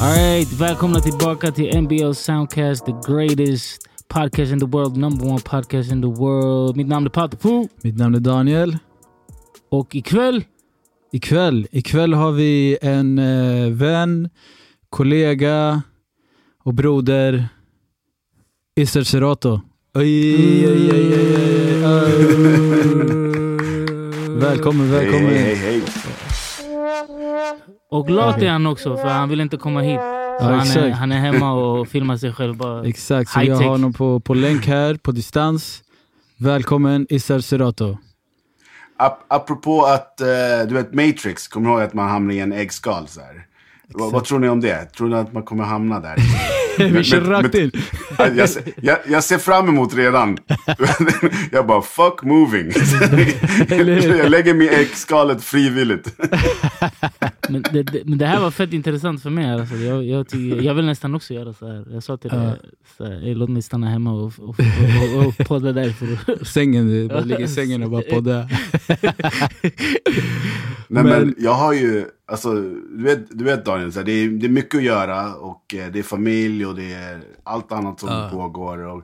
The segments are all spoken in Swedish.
Alright, välkomna tillbaka till NBL Soundcast, the greatest podcast in the world, number one podcast in the world. Mitt namn är Patepoo Mitt namn är Daniel. och ikväll, Ikväll, ikväll har vi en eh, vän, kollega och broder, Ister Serato. Oj, oj, oj, oj, oj, oj. Välkommen, välkommen. Hej, hej, hej. Och glad är han också för han vill inte komma hit. Så han, är, han är hemma och filmar sig själv bara. Exakt, så jag har honom på, på länk här, på distans. Välkommen Ister Serato. Ap apropå att, eh, du vet Matrix, kommer du ihåg att man hamnar i en äggskal så här? Vad, vad tror ni om det? Tror ni att man kommer hamna där? Vi kör men- rakt in. jag, ser- jag, jag ser fram emot redan. jag bara, fuck moving. jag lägger mig i äggskalet frivilligt. Men det, det, men det här var fett intressant för mig. Alltså. Jag, jag, tycker, jag vill nästan också göra så här. Jag sa till dig, "Ey, låt mig stanna hemma och, och, och, och, och podda där. För Sängen, du bara ligger i sängen och bara podda. Nej, men, Men- jag har ju, alltså, du vet, du vet Daniel, så här, det, är, det är mycket att göra och eh, det är familj och det är allt annat som Ja. pågår. Och,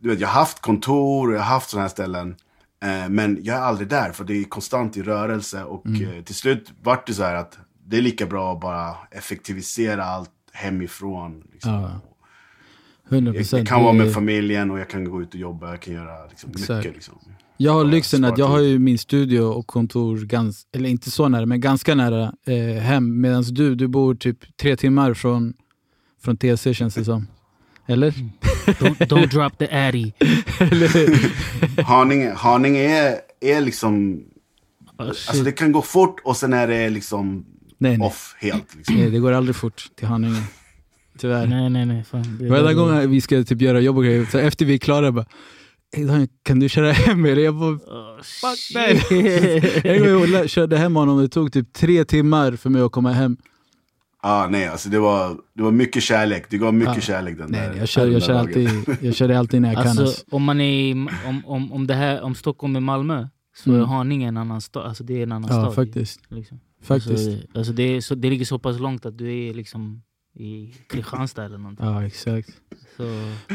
du vet, jag har haft kontor och jag har haft sådana här ställen. Eh, men jag är aldrig där för det är konstant i rörelse och Mm. eh, till slut vart det så här att det är lika bra att bara effektivisera allt hemifrån. Liksom. Ja. 100 Jag, procent. jag kan vara med familjen och jag kan gå ut och jobba, jag kan göra liksom, mycket. Liksom. Jag har lyxen att jag har ju min studio och kontor, gans, eller inte så nära, men ganska nära eh, hem. Medan du, du bor typ tre timmar från, från TC känns det som. Eller? don't, don't drop the addy. Haninge, Haninge är, är liksom, Oh, alltså det kan gå fort och sen är det liksom Nej, nej. off helt. Liksom. nej, det går aldrig fort till Haninge. Tyvärr. nej, nej, nej. Fan. Det, Varenda gång vi ska typ göra jobb och grejer, så efter vi är klara, bara "Ey, Daniel, kan du köra hem eller? Jag bara, Oh, fuck nej. En gång jag körde hem honom, det tog typ tre timmar för mig att komma hem. Ah, nej, alltså det var, det var mycket kärlek. Det gav mycket Ja. kärlek den Nej, där nej, jag, kör, jag, kör alltid, dagen. jag kör det alltid när jag kan. Alltså, Alltså. om, man är, i- om, om, om, det här, om Stockholm är Malmö så Mm. är Haninge en annan stad. Alltså det är en annan Ja, stad. faktiskt. Liksom. faktiskt. Alltså, alltså det, är så, det ligger så pass långt att du är liksom i Kristianstad eller någonting. Ja, exakt. Så,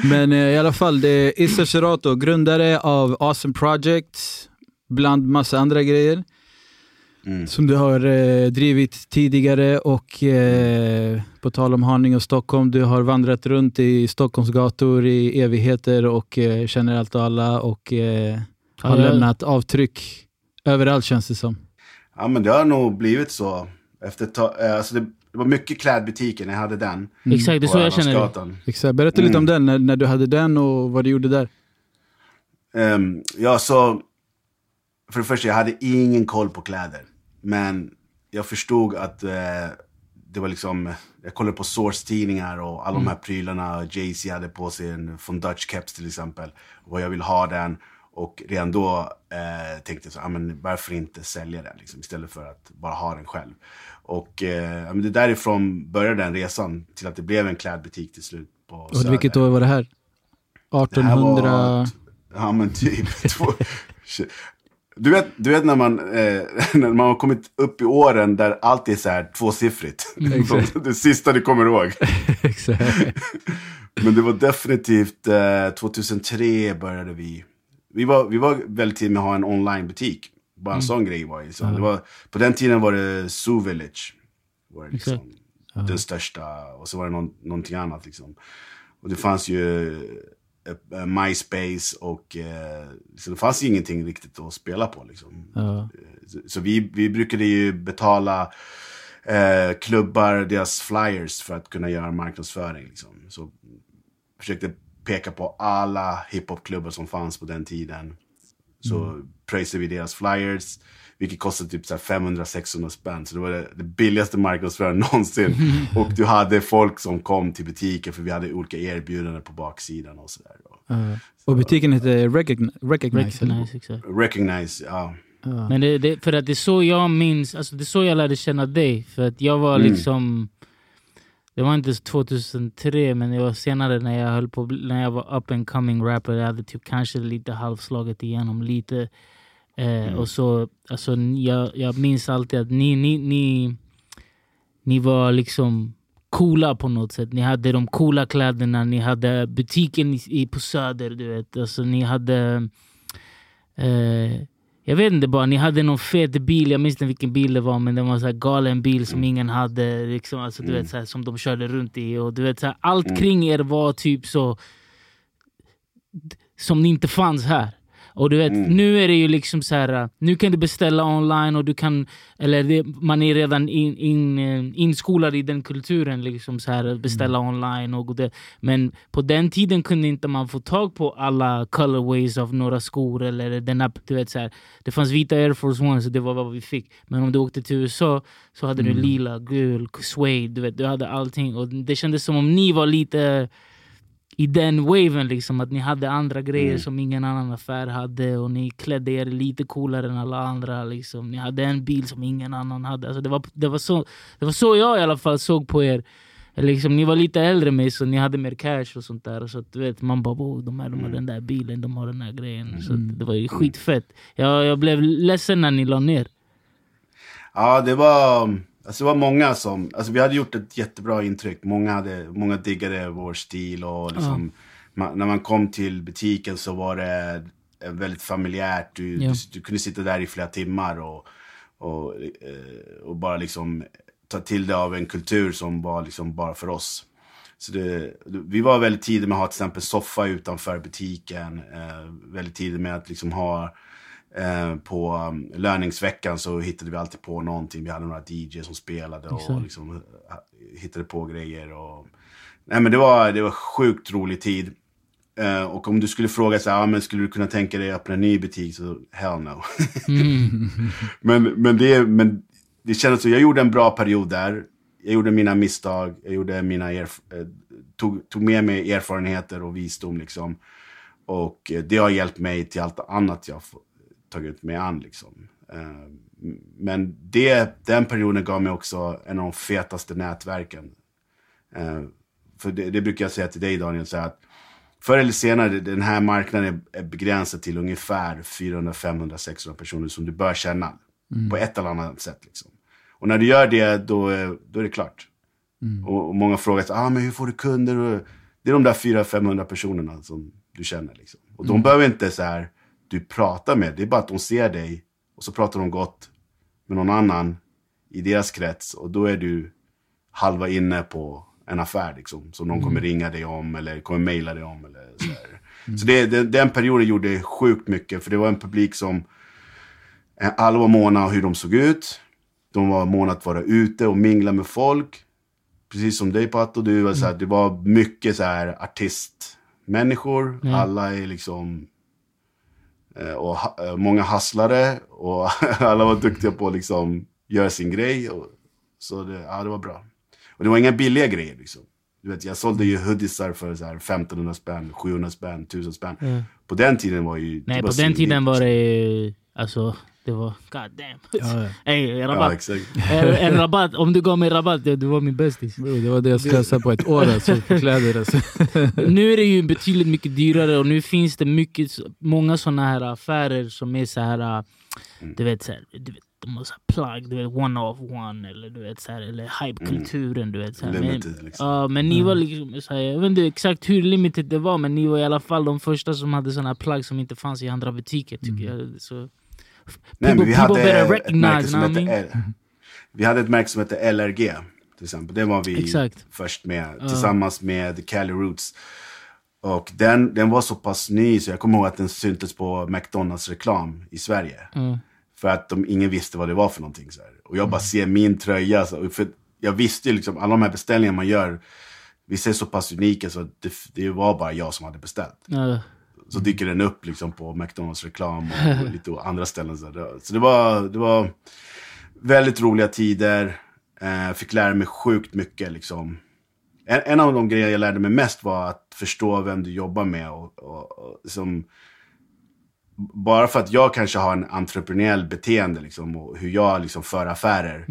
Men eh, i alla fall, det är Issa Serato, grundare av Awesome Project, bland massa andra grejer Mm. som du har eh, drivit tidigare och eh, på tal om Haninge och Stockholm, du har vandrat runt i Stockholms gator i evigheter och eh, känner allt och alla och eh, har Ja, lämnat avtryck överallt känns det som. Ja, men det har nog blivit så. Efter tag, eh, alltså det var mycket klädbutiker när jag hade den. Exakt, det är så jag känner det. Exakt. Berätta lite Mm. om den, när, när du hade den och vad du gjorde där. Ehm, ja, så... För det första, jag hade ingen koll på kläder. Men jag förstod att eh, det var liksom... Jag kollade på Source-tidningar och alla de här prylarna. Jay-Z hade på sig en von Dutch Caps till exempel. Och jag vill ha den. Och redan då eh, tänkte jag så, ah, men varför inte sälja den liksom, istället för att bara ha den själv. Och eh, det därifrån började den resan till att det blev en klädbutik till slut. På Och vilket Söder. år var det här? Det här 1800... var- Ja men typ. du, vet, du vet när man, eh, när man har kommit upp i åren där allt är så här tvåsiffrigt. Exakt. det sista du kommer ihåg. Men det var definitivt eh, 2003 började vi. Vi var, vi var väldigt tidigt med att ha en onlinebutik. Bara en sån grej var. Liksom. det var, på den tiden var det Zoo Village. Var det liksom, Exakt. Den största. Och så var det någon, någonting annat. Liksom. Och det fanns ju eh, MySpace och eh, så det fanns ju ingenting riktigt att spela på. Liksom. Så, så vi, vi brukade ju betala eh, klubbar deras flyers för att kunna göra marknadsföring. Liksom. Så försökte peka på alla hiphopklubbar som fanns på den tiden. Så Mm. pröjsade vi deras flyers, vilket kostade typ så här 500-600 spänn. Så det var det, det billigaste marknadsföringen någonsin. och du hade folk som kom till butiken för vi hade olika erbjudanden på baksidan och sådär. Ja. Och butiken Recogn Recognize. recognize. Recognize, ja. Ja. Men det, det, för att det är så jag minns, alltså det är så jag lärde känna dig. För att jag var Mm. liksom, det var inte 2003 men det var senare när jag höll på, när jag var up and coming rapper. Jag hade typ kanske lite halvslaget igenom lite. Eh, Och så, alltså jag, jag minns alltid att ni, ni, ni, ni var liksom coola på något sätt. Ni hade de coola kläderna, ni hade butiken i, i, på Söder. Du vet. Alltså, ni hade... Eh, jag vet inte bara, ni hade någon fet bil, jag minns inte vilken bil det var men det var en galen bil som ingen hade. Liksom, alltså, du vet, så här, som de körde runt i. Och, du vet, så här, allt kring er var typ så... Som inte fanns här. Och du vet, Mm. nu är det ju liksom så här. Nu kan du beställa online och du kan... Eller det, man är redan in, in, eh, inskolad i den kulturen. Liksom så här, beställa online. och det. Men på den tiden kunde inte man få tag på alla colorways av några skor. Eller den app, du vet, så här. Det fanns vita Air Force One, så det var vad vi fick. Men om du åkte till USA så hade du lila, gul, suede. Du, vet, du hade allting. Och det kändes som om ni var lite i den waven, liksom, att ni hade andra grejer Mm. som ingen annan affär hade och ni klädde er lite coolare än alla andra. Liksom. Ni hade en bil som ingen annan hade. Alltså, det, var, det, var så, det var så jag i alla fall såg på er. Liksom, ni var lite äldre än mig så ni hade mer cash och sånt där. Så att, vet, man bara oh, de, här, de har den där bilen, de har den här grejen. Så att, det var ju skitfett. Jag, jag blev ledsen när ni la ner. Ja, det var, alltså det var många som... Alltså vi hade gjort ett jättebra intryck. Många, hade, många diggade vår stil. och liksom, man, När man kom till butiken så var det väldigt familjärt. Du, Ja. du, du kunde sitta där i flera timmar och, och, eh, och bara liksom ta till det av en kultur som var liksom bara för oss. Så det, vi var väldigt tidiga med att ha till exempel soffa utanför butiken. Eh, väldigt tidiga med att liksom ha eh, på um, löningsveckan så hittade vi alltid på någonting. Vi hade några DJ som spelade och Exakt. liksom, eh, hittade på grejer. Och... Nej, men det, var, det var sjukt rolig tid. Eh, och om du skulle fråga så här, ah, men skulle du kunna tänka dig att öppna en ny butik? Så hell no. men, men, det, men det kändes så, jag gjorde en bra period där. Jag gjorde mina misstag, jag gjorde mina erf- eh, tog, tog med mig erfarenheter och visdom liksom. Och det har hjälpt mig till allt annat jag tagit mig an liksom. Eh, Men det, den perioden gav mig också en av de fetaste nätverken. Eh, För det, det brukar jag säga till dig Daniel, så att förr eller senare, den här marknaden är begränsad till ungefär 400, 500, 600 personer som du bör känna. På ett eller annat sätt. Liksom. Och när du gör det, då, är- då är det klart. Och, och många frågar, ah, men hur får du kunder? Och det är de där 400-500 personerna som du känner. Liksom. Och de behöver inte så här, du pratar med, det är bara att de ser dig och så pratar de gott med någon annan i deras krets och då är du halva inne på en affär liksom, som de kommer ringa dig om eller kommer mejla dig om. Eller så här. så det, det, den perioden gjorde sjukt mycket, för det var en publik som eh, alla var måna hur de såg ut. De var måna att vara ute och mingla med folk. Precis som dig Pato, du var så här, det var mycket så här artistmänniskor. Alla är liksom och ha, eh, många hasslare och alla var duktiga på att liksom göra sin grej. Och, så det, ja, det var bra. Och det var inga billiga grejer liksom. Du vet, jag sålde ju hoodiesar för så här 1500 spänn, 700 spänn, 1000 spänn. Ja. På den tiden var ju... Nej, på den tiden var liksom. det... Alltså, det var... God damn. Ja, ja. Ey, Ja, rabatt. exakt. en, en rabatt. Om du gav mig rabatt, ja, du var min bästis. Det var det jag slösade på ett år alltså, på kläder. Alltså. nu är det ju betydligt mycket dyrare och nu finns det mycket, många såna här affärer som är så här, äh, du vet, så här, du vet de har så plagg, du vet one of one eller du vet så här, eller hype-kulturen. Du vet, så här. Men, Limited liksom. ja, men ni var liksom, så här, jag vet inte exakt hur limited det var men ni var i alla fall de första som hade såna här plagg som inte fanns i andra butiker tycker jag. Så, Nej, men vi people hade ett märke som hette? L. Vi hade ett märke som hette LRG. Till exempel. Det var vi Exakt. först med. Tillsammans med Cali Roots. Och den, den var så pass ny så jag kommer ihåg att den syntes på McDonalds reklam i Sverige. Mm. För att de, ingen visste vad det var för någonting. Så här. Och jag bara ser min tröja. Så, för jag visste ju liksom, alla de här beställningarna man gör. Vissa är så pass unika så det, det var bara jag som hade beställt. Ja. Så dyker den upp liksom på McDonalds reklam och lite andra ställen. Så, det, så det, var, det var väldigt roliga tider. Eh, fick lära mig sjukt mycket. Liksom. En, en av de grejer jag lärde mig mest var att förstå vem du jobbar med. Och, och, och, liksom, bara för att jag kanske har en entreprenöriell beteende liksom, och hur jag liksom, för affärer.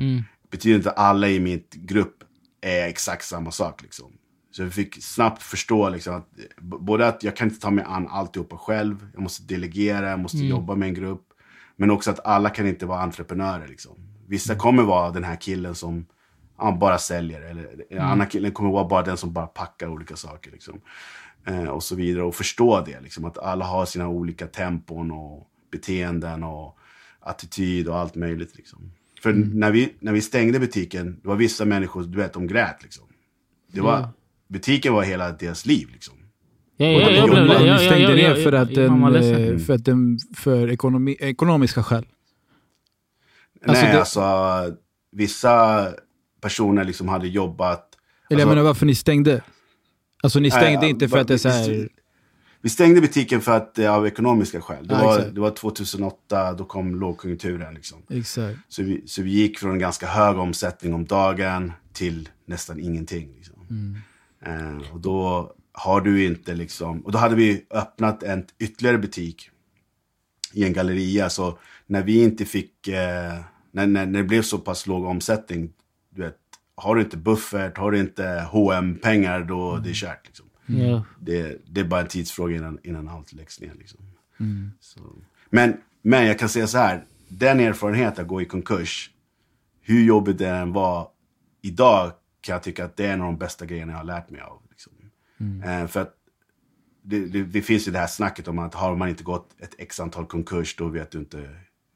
Betyder inte att alla i min grupp är exakt samma sak. Liksom. Så jag fick snabbt förstå liksom, att både att jag kan inte ta mig an alltihopa själv. Jag måste delegera, jag måste jobba med en grupp. Men också att alla kan inte vara entreprenörer. Liksom. Vissa kommer vara den här killen som han bara säljer. Eller mm. andra killen kommer vara bara den som bara packar olika saker. Liksom. Eh, och så vidare. Och förstå det, liksom, att alla har sina olika tempon och beteenden och attityd och allt möjligt. Liksom. För mm. när, vi, när vi stängde butiken, det var vissa människor, du vet, de grät. Liksom. Det var, mm. Butiken var hela deras liv. Liksom. Ja, ja, jag ja, ja, stängde ner för att den, eh, för, att den, för ekonomi, ekonomiska skäl? Alltså Nej, det... alltså vissa personer liksom hade jobbat... Eller jag alltså, menar varför ni stängde? Alltså ni stängde nej, inte för att det är så här... Vi stängde butiken för att, av ekonomiska skäl. Det, ja, var, det var 2008, då kom lågkonjunkturen. Liksom. Exakt. Så, vi, så vi gick från en ganska hög omsättning om dagen till nästan ingenting. Liksom. Mm. Eh, och då har du inte liksom... Och då hade vi öppnat en ytterligare butik i en galleria. Så när vi inte fick... Eh, när, när, när det blev så pass låg omsättning, du vet, har du inte buffert, har du inte hm pengar då mm. det är kört. Liksom. Mm. Det, det, är bara en tidsfråga innan, innan allt läggs ner. Liksom. Mm. Men, men jag kan säga så här, den erfarenheten att gå i konkurs, hur jobbigt det än var idag, kan jag tycka att det är en av de bästa grejerna jag har lärt mig av. Liksom. Mm. Eh, för att det, det, det, finns ju det här snacket om att har man inte gått ett x antal konkurs, då vet du inte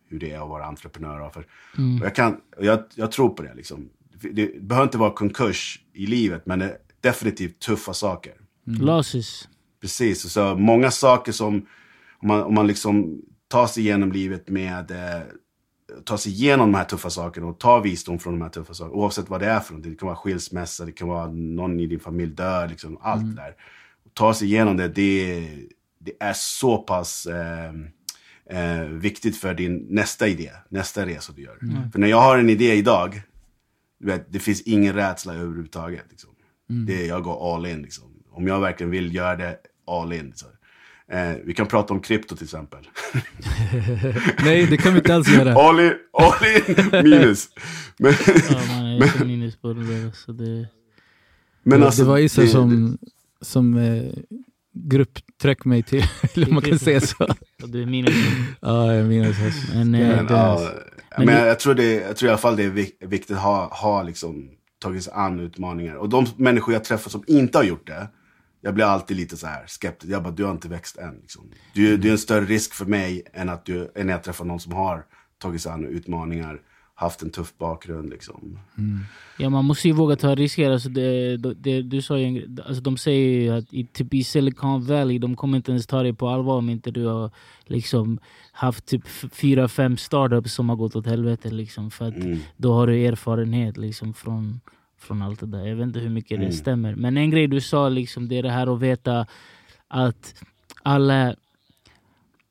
hur det är att vara entreprenör. För, mm. och jag, kan, jag, jag tror på det. Liksom. Det behöver inte vara konkurs i livet, men det är definitivt tuffa saker. Mm. Losses. Precis, så många saker som, om man, om man liksom tar sig igenom livet med eh, ta sig igenom de här tuffa sakerna och ta visdom från de här tuffa sakerna. Oavsett vad det är för något. Det kan vara skilsmässa, det kan vara någon i din familj dör, liksom, allt mm. det där. Ta sig igenom det, det, det är så pass eh, eh, viktigt för din nästa idé, nästa resa du gör. Mm. För när jag har en idé idag, vet, det finns ingen rädsla överhuvudtaget. Liksom. Mm. Det, jag går all in. Liksom. Om jag verkligen vill göra det, all in. Så. Eh, vi kan prata om krypto till exempel. Nej, det kan vi inte alls göra. All in, all in minus. Men, ja, man är inte minus på det där. Så det... Men det, alltså, det var Issa som, som eh, grupptryck mig till, eller man kan säga så. du är minus. ja, jag är minus. Men, eh, men, ja, men, men jag, tror det, jag tror i alla fall det är viktigt att ha, ha liksom, tagit sig an utmaningar. Och de människor jag träffar som inte har gjort det, jag blir alltid lite så här skeptisk. Jag bara, du har inte växt än. Liksom. Du, mm. du är en större risk för mig än att du, än jag träffar någon som har tagit sig an utmaningar, haft en tuff bakgrund. Liksom. Mm. Ja, man måste ju våga ta risker. Alltså det, det, du sa ju, alltså de säger ju att i, typ i Silicon Valley, de kommer inte ens ta dig på allvar om inte du har liksom haft typ fyra, fem startups som har gått åt helvete. Liksom, för att mm. då har du erfarenhet liksom, från från allt det där. Jag vet inte hur mycket mm. det stämmer. Men en grej du sa, liksom, det är det här att veta att alla,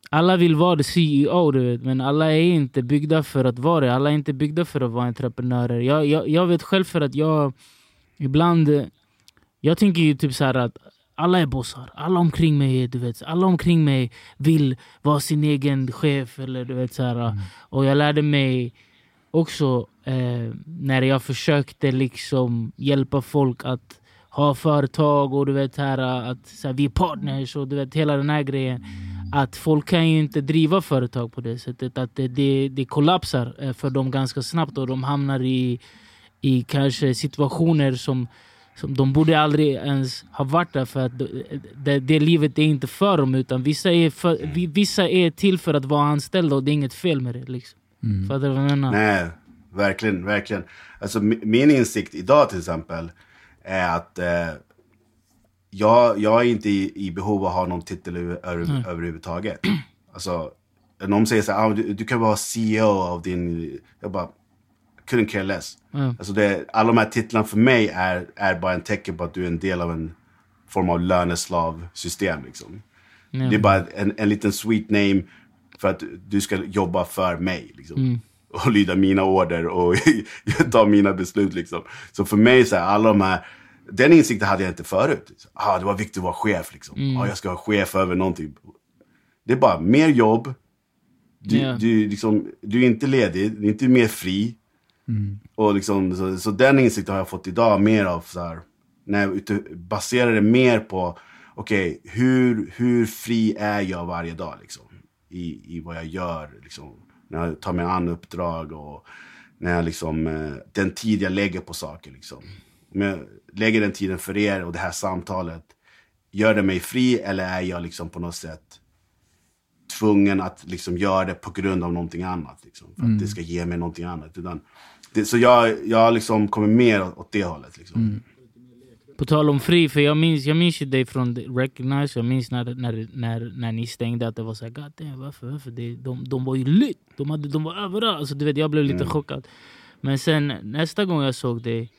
alla vill vara CEO, du vet, men alla är inte byggda för att vara det. Alla är inte byggda för att vara entreprenörer. Jag, jag, jag vet själv för att jag ibland... Jag tänker ju typ så att alla är bossar. Alla omkring mig du vet, alla omkring mig vill vara sin egen chef. Eller, du vet, så här, mm. Och jag lärde mig också eh, när jag försökte liksom hjälpa folk att ha företag och du vet här eh, att så här, vi är partners och du vet hela den här grejen. Att folk kan ju inte driva företag på det sättet. Att det, det, det kollapsar eh, för dem ganska snabbt och de hamnar i, i kanske situationer som, som de borde aldrig ens ha varit där för att det, det livet är inte för dem utan vissa är, för, vissa är till för att vara anställda och det är inget fel med det. Liksom. Mm. Fattar du vad jag menar? Nej, verkligen, verkligen. Alltså min insikt idag till exempel är att eh, jag, jag är inte i, i behov av att ha någon titel över, mm. överhuvudtaget. Alltså, någon säger så här, ah, du, du, kan vara CEO av din... Jag bara, couldn't care less. Mm. Alltså det, alla de här titlarna för mig är, är bara en tecken på att du är en del av en form av löneslavsystem. Liksom. Mm. Det är bara en, en liten sweet name för att du ska jobba för mig. Liksom. Mm. Och lyda mina order och ta mina beslut. Liksom. Så för mig, så här, alla de här... Den insikten hade jag inte förut. Ah, det var viktigt att vara chef. Liksom. Mm. Ah, jag ska vara chef över någonting. Det är bara mer jobb. Du, yeah. du, liksom, du är inte ledig, du är inte mer fri. Mm. Och liksom, så, så, den insikten har jag fått idag mer av. Så här, när jag baserar det mer på, okej, okay, hur, hur fri är jag varje dag? Liksom? I, i vad jag gör. Liksom. När jag tar mig an uppdrag och när jag liksom, eh, den tid jag lägger på saker. Liksom. Om jag lägger den tiden för er och det här samtalet, gör det mig fri eller är jag liksom på något sätt tvungen att liksom göra det på grund av någonting annat? Liksom, för att det ska ge mig någonting annat. Utan, det, så jag, jag liksom kommer mer åt det hållet. Liksom. På tal om fri, för jag minns, jag minns ju dig från Recognize, jag minns när, när, när, när ni stängde att det var såhär, God damn, varför? varför? Det, de, de var ju lit, de, hade, de var överallt. Alltså, du vet, jag blev lite chockad. Men sen nästa gång jag såg dig,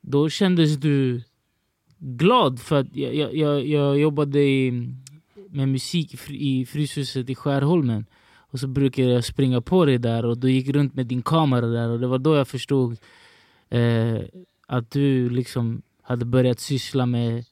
då kändes du glad för att jag, jag, jag, jag jobbade i, med musik i Fryshuset i Skärholmen. Och så brukade jag springa på dig där och du gick runt med din kamera där och det var då jag förstod eh, att du liksom hade börjat syssla med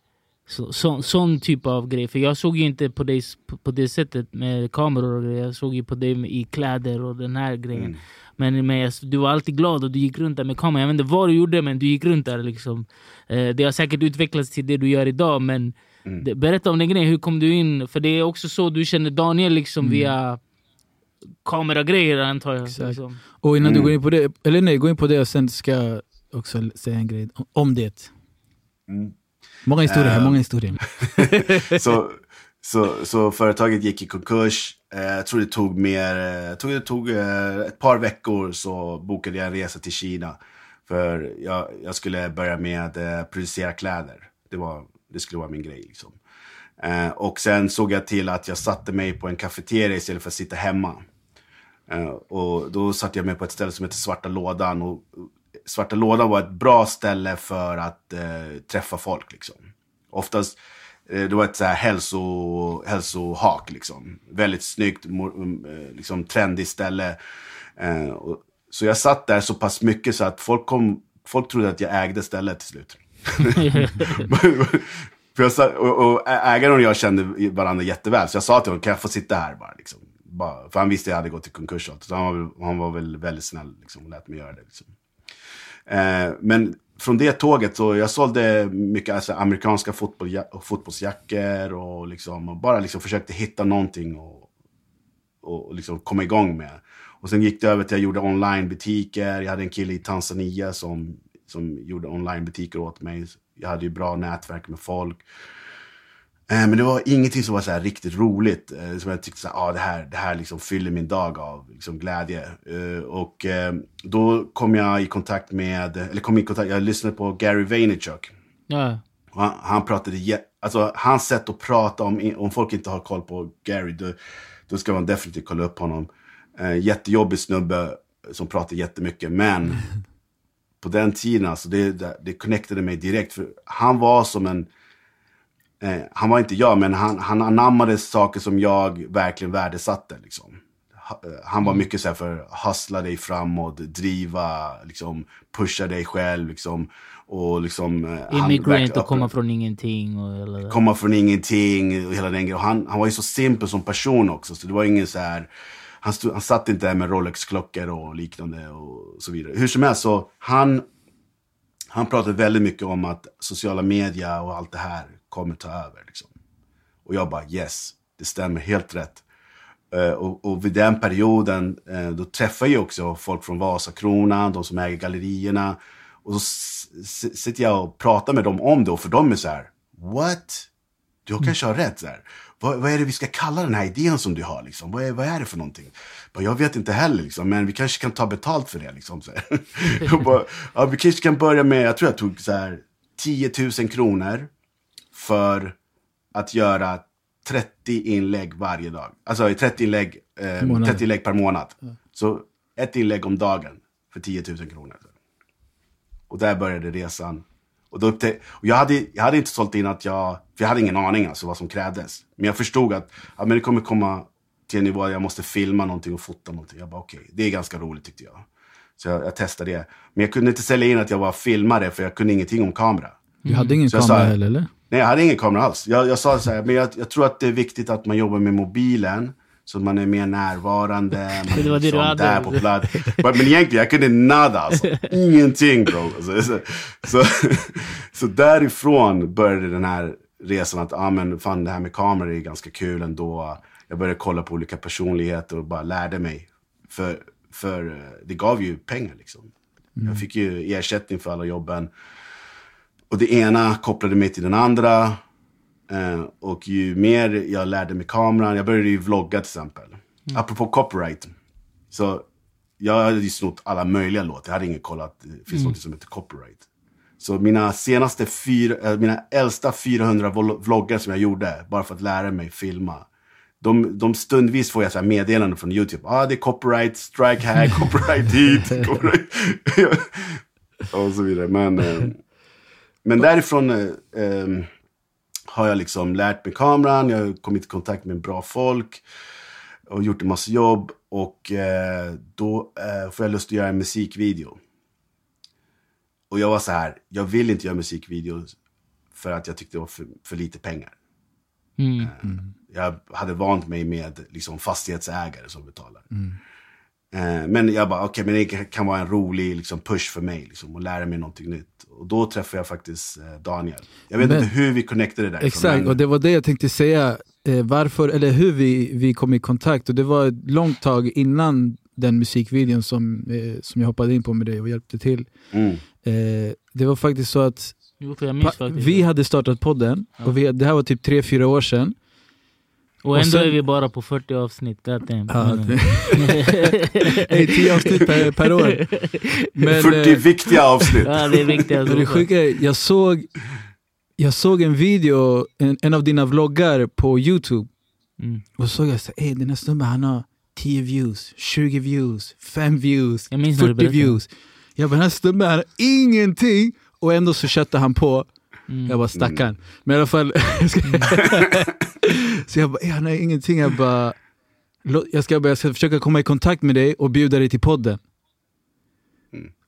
så, så, sån typ av grej. För jag såg ju inte på dig på, på det sättet med kameror och grejer. Jag såg ju på dig i kläder och den här grejen. Mm. Men, men jag, du var alltid glad och du gick runt där med kameran. Jag vet inte vad du gjorde men du gick runt där liksom. Eh, det har säkert utvecklats till det du gör idag men Mm. det, berätta om den grejen. Hur kom du in? För det är också så du känner Daniel liksom via kameragrejer antar jag. Liksom. Och innan du Mm. går in på det, eller nej, gå in på det och sen ska jag också säga en grej om det. Mm. Många historier Eh. många historier. så, så, så företaget gick i konkurs. Eh, jag tror det tog mer, eh, tror det tog ett par veckor så bokade jag en resa till Kina. För jag, jag skulle börja med eh, producera kläder. Det, var, det skulle vara min grej liksom. Och sen såg jag till att jag satte mig på en kafeteria istället för att sitta hemma. Och då satte jag mig på ett ställe som heter Svarta Lådan. Och Svarta Lådan var ett bra ställe för att eh, träffa folk. Liksom. Oftast, eh, det var ett så här hälso, hälsohak liksom. Väldigt snyggt, um, eh, liksom trendigt ställe. Eh, och, så jag satt där så pass mycket så att folk, kom, folk trodde att jag ägde stället till slut. För jag sa, och, och ägaren och jag kände varandra jätteväl, så jag sa till honom, kan jag få sitta här bara? Liksom. bara för han visste att jag hade gått i konkurs. Så han var, väl- han var väl väldigt snäll liksom, och lät mig göra det. Liksom. Eh, men från det tåget så jag sålde mycket alltså, amerikanska fotboll, fotbollsjackor och, liksom, och bara liksom försökte hitta någonting och, och, och liksom komma igång med. Och sen gick det över till att jag gjorde onlinebutiker. Jag hade en kille i Tanzania som, som gjorde onlinebutiker åt mig. Jag hade ju bra nätverk med folk. Eh, Men det var ingenting som var så riktigt roligt. eh, Som jag tyckte så här, ah, det här, det här liksom fyller min dag av liksom glädje. Eh, Och då kom jag i kontakt med, eller kom i kontakt, jag lyssnade på Gary Vaynerchuk. Ja. Han, han pratade, alltså hans sätt att prata om, om folk inte har koll på Gary, då, då ska man definitivt kolla upp honom. Jättejobbig snubbe som pratar jättemycket, men på den tiden, alltså det, det connectade mig direkt. För han var som en, eh, han var inte jag, men han, han anammade saker som jag verkligen värdesatte. Liksom. Ha- eh, Han var mycket så här för hustla dig framåt, driva, liksom, pusha dig själv. Liksom, och liksom, eh, Immigrant och komma från ingenting. Och, eller, komma från ingenting och hela den grejen. Han, han var ju så simpel som person också, så det var ingen så här... Han, stod, han satt inte där med Rolex-klockor och liknande och så vidare. Hur som helst, så han, han pratade väldigt mycket om att sociala medier och allt det här kommer ta över. Liksom. Och jag bara yes, det stämmer helt rätt. Eh, och, och vid den perioden, eh, då träffade jag också folk från Vasakronan, de som äger gallerierna. Och så sitter jag och pratar med dem om det och för dem är så här, what? Du kanske har rätt. Så här. Vad, vad är det vi ska kalla den här idén som du har? Liksom? Vad, är, vad är det för någonting? Bara, jag vet inte heller, liksom, men vi kanske kan ta betalt för det. Liksom, bara, ja, vi kanske kan börja med, jag tror jag tog så här, 10 000 kronor för att göra 30 inlägg varje dag. Alltså 30 inlägg, eh, Månad. 30 inlägg per månad. Så ett inlägg om dagen för 10 000 kronor. Och där började resan. Och, då upptä- och jag, hade, jag hade inte sålt in att jag, för jag hade ingen aning alltså vad som krävdes. Men jag förstod att ja, men det kommer komma till en nivå där jag måste filma någonting och fota någonting. Jag bara okej, det är ganska roligt tyckte jag. Så jag, jag testade det. Men jag kunde inte sälja in att jag var filmare för jag kunde ingenting om kamera. Du hade ingen Så kamera heller eller? Nej, jag hade ingen kamera alls. Jag, jag sa så här, men jag, jag tror att det är viktigt att man jobbar med mobilen. Så att man är mer närvarande, man Det var det du liksom hade. där på plats. Men, men egentligen, jag kunde nada alltså. Ingenting bro. Alltså, så, så, så därifrån började den här resan att, ah, men fan det här med kameror är ganska kul ändå. Jag började kolla på olika personligheter och bara lärde mig. För, för eh, det gav ju pengar liksom. Jag fick ju ersättning för alla jobben. Och det ena kopplade mig till den andra. Eh, och ju mer jag lärde mig kameran, jag började ju vlogga till exempel. Apropå copyright. Så jag hade ju snott alla möjliga låtar. Jag hade ingen koll att det finns något som heter copyright. Så mina senaste fyra, äh, mina äldsta 400 vlog- vloggar som jag gjorde, bara för att lära mig filma. De, de stundvis får jag så meddelanden från YouTube. Ah, det är copyright, strike här, copyright hit, copyright. och så vidare. Men, eh, men därifrån eh, eh, har jag liksom lärt mig kameran, jag har kommit i kontakt med bra folk och gjort en massa jobb. Och eh, då eh, får jag lust att göra en musikvideo. Och jag var så här, jag vill inte göra musikvideos för att jag tyckte det var för, för lite pengar. Mm. Jag hade vant mig med liksom, fastighetsägare som betalar. Eh, men jag bara, okej, men det kan vara en rolig liksom, push för mig liksom, och lära mig någonting nytt. Och då träffade jag faktiskt eh, Daniel. Jag vet Men- inte hur vi connectade där. Exakt, och det var det jag tänkte säga. Eh, varför, eller hur vi, vi kom i kontakt. Och det var ett långt tag innan den musikvideon som, eh, som jag hoppade in på med dig och hjälpte till. Mm. Eh, det var faktiskt så att Jo, för jag minns pa, faktiskt. vi hade startat podden, och vi, det här var typ tre fyra år sedan. Och och ändå sen- är vi bara på 40 avsnitt. Damn. Ja, Mm. Hey, tio avsnitt per, per år. Men, 40 eh, viktiga avsnitt. ja, det är viktigt. Men det sjuka jag såg, jag såg en video, en, en av dina vloggar på youtube Mm. och så såg jag så hey, den här snubben han har 10 views, 20 views, 5 views, Jag minns när du 40 berättade. views. Jag bara den här snubben har ingenting och ändå så köttar han på. Mm. Jag bara stackarn. Men i alla fall, så jag bara "Eh, han har ingenting. Jag bara, "Lå- jag ska, bara, jag ska försöka komma i kontakt med dig och bjuda dig till podden.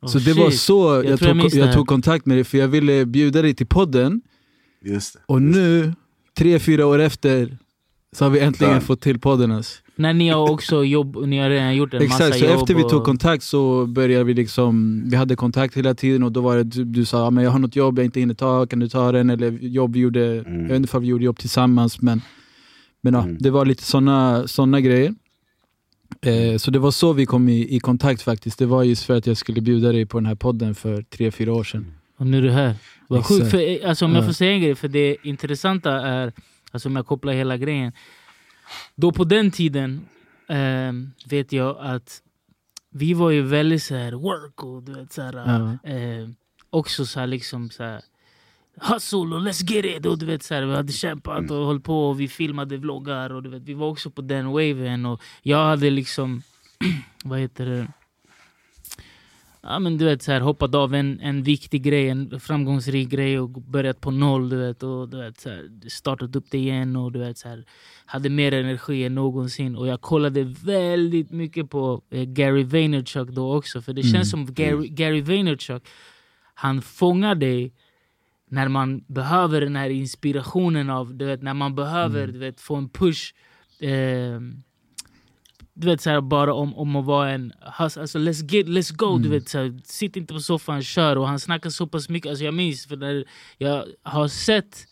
Oh, Så det var shit. så jag, jag tog, det jag här. tog kontakt med dig, för jag ville bjuda dig till podden. Just det. Och nu, tre, fyra år efter, så har vi äntligen Ja. fått till podden. Alltså. När ni har också jobb, ni har redan gjort en Exakt, massa så jobb. efter vi tog kontakt så började vi liksom, vi hade kontakt hela tiden och då var det du, du sa "Ja, men jag har något jobb jag inte hinner ta, kan du ta den? Eller jobb vi gjorde, jag vet inte om vi gjorde jobb tillsammans men, men ja, Mm. det var lite såna, såna grejer. Eh, så det var så vi kom i, i kontakt faktiskt, det var just för att jag skulle bjuda dig på den här podden för tre, fyra år sedan. Och nu är du här. Vad sjukt. För, alltså, om jag Ja. får säga en grej, för det intressanta är, alltså om jag kopplar hela grejen. Då på den tiden ehm, vet jag att vi var ju väldigt så här work och du vet så här, Ja. eh, också så här liksom så här, hustle och let's get it. Och du vet så här, vi hade kämpat och hållit på och vi filmade vloggar och du vet vi var också på den waven och jag hade liksom vad heter det? Ja men du vet så här, hoppat av en, en viktig grej, en framgångsrik grej och börjat på noll du vet och du vet så här, startat upp det igen och du vet så här, hade mer energi än någonsin. Och jag kollade väldigt mycket på eh, Gary Vaynerchuk då också för det Mm. känns som Gary, Gary Vaynerchuk han fångar dig när man behöver den här inspirationen av, du vet när man behöver du vet, få en push eh, du vet såhär bara om, om att vara en hus, alltså let's get, let's go, du vet såhär, sitt inte på soffan, kör. Och han snackar så pass mycket, alltså jag minns för när jag har sett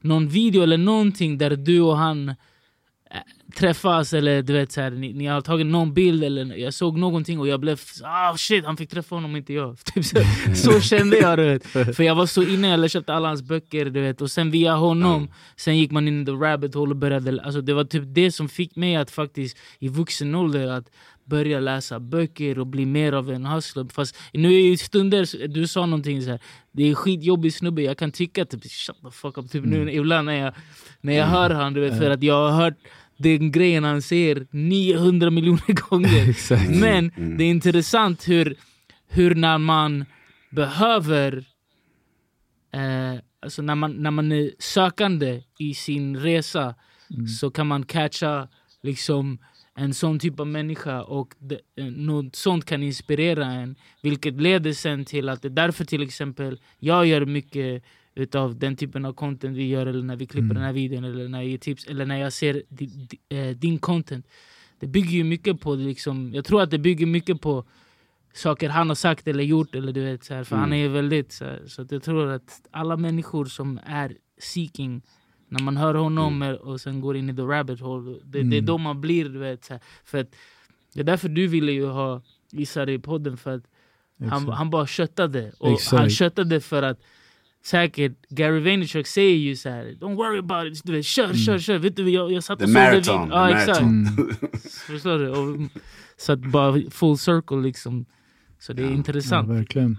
någon video eller någonting där du och han träffas eller du vet såhär, ni, ni har tagit någon bild eller jag såg någonting och jag blev ah shit han fick träffa honom inte jag. Typ så, så kände jag du vet. För jag var så inne, jag köpte alla hans böcker du vet och sen via honom Sen gick man in i the rabbit hole och började, alltså det var typ det som fick mig att faktiskt i vuxen ålder att börja läsa böcker och bli mer av en hustler. Fast nu i stunder, du sa någonting så här, det är skitjobbig snubbe, jag kan tycka typ shut the fuck up typ nu ibland när jag, när jag hör han, du vet, för att jag har hört den grejen han säger 900 miljoner gånger. Exakt. Men det är intressant hur, hur när man behöver eh, alltså när man, när man är sökande i sin resa så kan man catcha liksom en sån typ av människa och det, eh, något sånt kan inspirera en. Vilket leder sen till att det är därför till exempel jag gör mycket utav den typen av content vi gör eller när vi klipper den här videon eller när jag ger tips eller när jag ser di, di, eh, din content. Det bygger ju mycket på, liksom, jag tror att det bygger mycket på saker han har sagt eller gjort. Eller du vet, så här, för han är väldigt så, här, så jag tror att alla människor som är seeking när man hör honom eh, och sen går in i the rabbit hole, det, det är då man blir du vet. Så här, för att, det är därför du ville ju ha gissar i podden för att han, han bara köttade. Och Exakt. han köttade för att säkert Gary Vaynerchuk säger ju så här: Don't worry about it, du vet, kör, kör, kör. Vet du, jag, jag satt The och såg det marathon, the Ja, exakt. Förstår du? Och, så att bara full circle liksom. Så det är Ja, intressant. verkligen.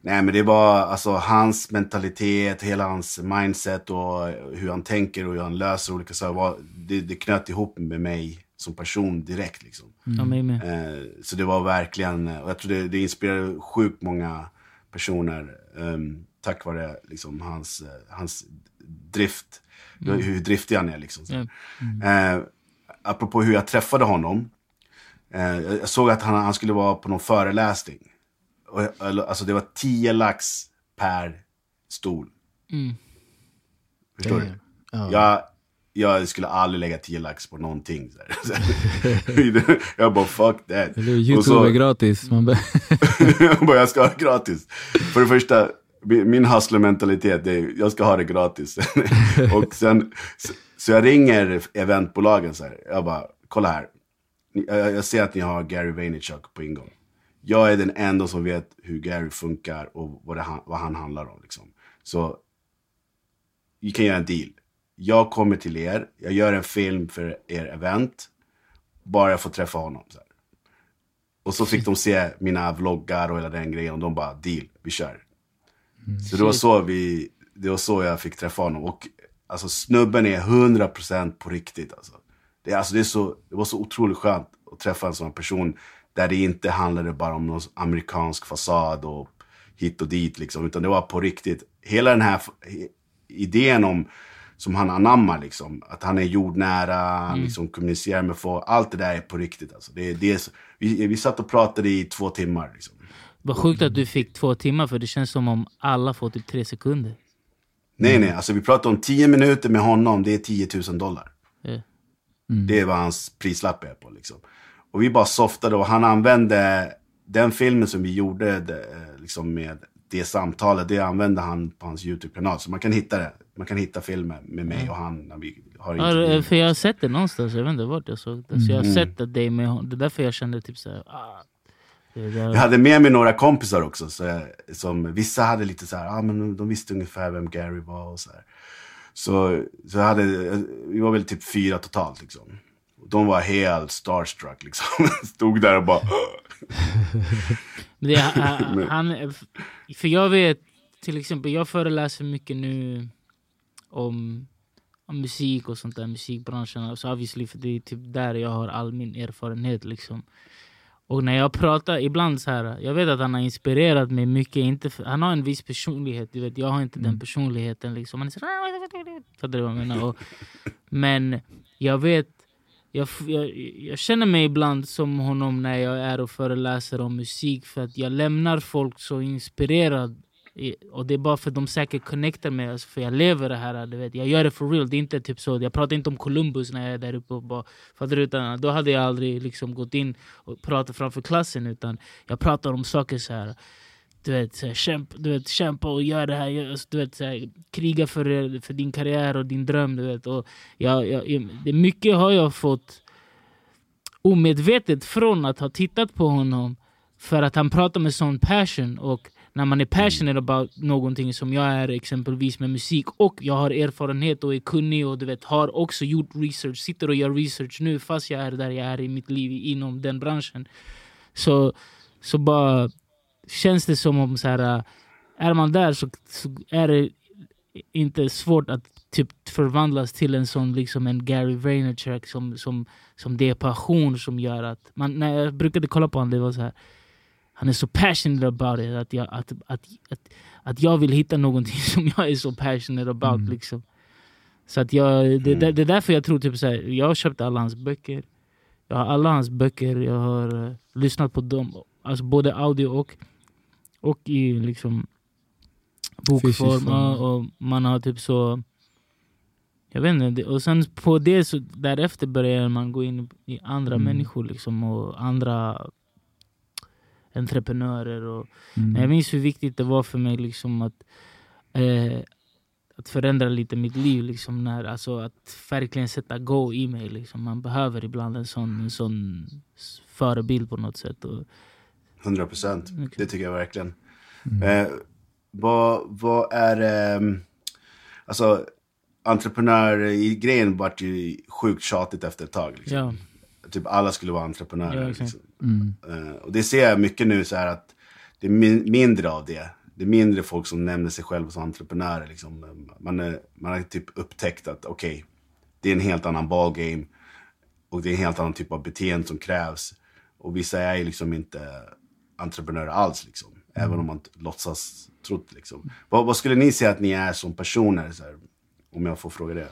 Nej men det var alltså hans mentalitet, hela hans mindset och hur han tänker och hur han löser olika saker. Det, det knöt ihop med mig som person direkt liksom. Ja, med. Eh, så det var verkligen, och jag tror det, det inspirerade sjukt många personer ehm, tack vare liksom, hans, eh, hans drift. Hur driftig han är liksom. Ja. Eh, apropå hur jag träffade honom. Eh, jag såg att han, han skulle vara på någon föreläsning. Och, alltså det var 10 lax per stol. Mm. Förstår du? Damn. Ja. Jag, jag skulle aldrig lägga 10 lax på någonting. Så jag bara fuck that. Eller Youtube så- är gratis. Man bara, jag ska ha det gratis. För det första, min hustlermentalitet är, jag ska ha det gratis. och sen, så, så jag ringer eventbolagen så här. Jag bara, kolla här. Jag, jag ser att ni har Gary Vaynerchuk på ingång. Jag är den enda som vet hur Gary funkar och vad, det, han- vad han handlar om. Liksom. Så, vi kan göra en deal. Jag kommer till er, jag gör en film för er event. Bara jag får träffa honom. Så här. Och så fick de se mina vloggar och hela den grejen och de bara deal, vi kör. Så det var så vi, det var så jag fick träffa honom. Och alltså snubben är 100% på riktigt alltså. Det, alltså, det, är så, det var så otroligt skönt att träffa en sån person där det inte handlade bara om någon amerikansk fasad och hit och dit liksom. Utan det var på riktigt. Hela den här idén om som han anammar liksom. Att han är jordnära, han liksom kommunicerar med folk. Allt det där är på riktigt alltså. Det, det är, vi, vi satt och pratade i två timmar liksom. Vad sjukt att du fick två timmar för det känns som om alla får typ tre sekunder. Nej, nej, alltså vi pratar om 10 minuter med honom, det är 10 000 dollar. Ja. Det är vad hans prislapp är på liksom. Och vi bara softade och han använde den filmen som vi gjorde eh, liksom med det samtalet, det använde han på hans YouTube-kanal. Så man kan hitta det. Man kan hitta filmen med mig och han när vi har Ja, intervjuer. för jag har sett det någonstans, jag vet inte vart jag såg det. Så jag har Mm. sett att det är med hon- Det är därför jag kände typ såhär... Ah. Jag hade med mig några kompisar också. Så, jag- som, vissa hade lite så här, ah, men de visste ungefär vem Gary var och så här. Så, så jag hade, vi var väl typ fyra totalt liksom. De var helt starstruck liksom. Stod där och bara... Det, han, han, för jag vet, till exempel, jag föreläser mycket nu om, om musik och sånt där, musikbranschen. Alltså obviously, för det är typ där jag har all min erfarenhet. Liksom. Och när jag pratar ibland så här, jag vet att han har inspirerat mig mycket. Inte för, han har en viss personlighet, du vet, jag har inte den personligheten. Liksom. Han är så, fattar du vad jag menar? Och, men jag vet jag, jag, jag känner mig ibland som honom när jag är och föreläser om musik för att jag lämnar folk så inspirerad och det är bara för att de säkert connectar med oss för jag lever det här, du vet. jag gör det for real. Det är inte typ så, jag pratar inte om Columbus när jag är där uppe och bara, fattar du? Utan då hade jag aldrig liksom gått in och pratat framför klassen utan jag pratar om saker så här du vet, så här, kämpa, du vet, kämpa och gör det här, alltså, du vet, så här, kriga för, för din karriär och din dröm. Du vet. Och jag, jag- det mycket har jag fått omedvetet från att ha tittat på honom för att han pratar med sån passion. Och när man är passionate about någonting som jag är exempelvis med musik och jag har erfarenhet och är kunnig och du vet, har också gjort research, sitter och gör research nu fast jag är där jag är i mitt liv inom den branschen. Så, så bara känns det som om så här, äh, är man där så, så är det inte svårt att typ förvandlas till en sån liksom en Gary Vaynerchuk som, som, som det är passion som gör att man, när jag brukade kolla på honom det var så här han är så passionate about it att jag, att, att, att, att jag vill hitta någonting som jag är så passionate about Mm. liksom. Så att jag, det, det, det är därför jag tror typ så här, jag har köpt alla hans böcker jag har alla hans böcker, jag har eh, lyssnat på dem, alltså både audio och, och i liksom bokform. Och man har typ så... Jag vet inte, och sen på det så därefter börjar man gå in i andra Mm. människor liksom och andra entreprenörer. Och, Mm. Jag minns hur viktigt det var för mig liksom att, eh, att förändra lite mitt liv. Liksom, när, alltså, att verkligen sätta go i mig. Liksom. Man behöver ibland en sån, en sån förebild på något sätt. Och, 100 procent. Okay. Det tycker jag verkligen. Mm. Eh, vad, vad är... Eh, alltså, entreprenör-grejen vart ju sjukt tjatigt efter ett tag. Liksom. Ja. Typ alla skulle vara entreprenörer. Ja, liksom. Mm. Uh, och det ser jag mycket nu så här att det är min mindre av det. Det är mindre folk som nämner sig själva som entreprenörer. Liksom. Man, är, man har typ upptäckt att okej, okay, det är en helt annan ballgame. Och det är en helt annan typ av beteende som krävs. Och vissa är ju liksom inte entreprenörer alls. Liksom. Mm. Även om man låtsas trott. Liksom. Vad, vad, skulle ni säga att ni är som personer? Här, om jag får fråga det.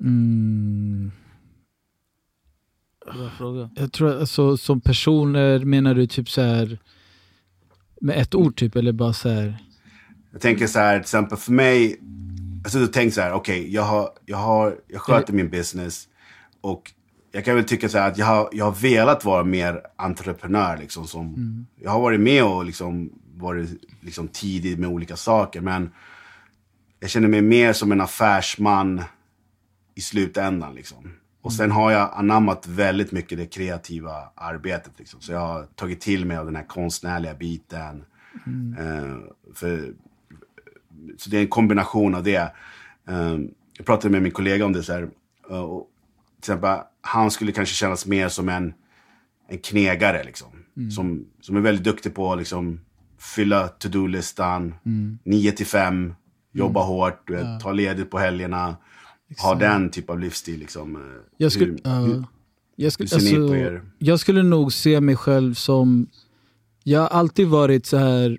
Mm. Bra fråga. Jag tror alltså, som personer menar du typ så här med ett ord typ eller bara så här? Jag tänker så här till exempel för mig. Alltså du tänker så här, okej okay, jag, har, jag, har, jag sköter min business. Och jag kan väl tycka så här att jag har, jag har velat vara mer entreprenör. Liksom, som, mm. Jag har varit med och liksom, varit liksom, tidig med olika saker. Men jag känner mig mer som en affärsman i slutändan. Liksom. Och sen har jag anammat väldigt mycket det kreativa arbetet. Liksom. Så jag har tagit till mig av den här konstnärliga biten. Mm. Uh, för, så det är en kombination av det. Uh, jag pratade med min kollega om det. Så här, uh, och till exempel, han skulle kanske kännas mer som en, en knegare. Liksom, mm. som, som är väldigt duktig på att liksom, fylla to-do-listan. Mm. 9 till 5 jobba mm. hårt, du vet, ja. ta ledigt på helgerna. Exakt. Ha den typ av livsstil. Liksom. Jag skulle, hur, uh, jag, skulle, alltså, jag skulle nog se mig själv som, jag har alltid varit så här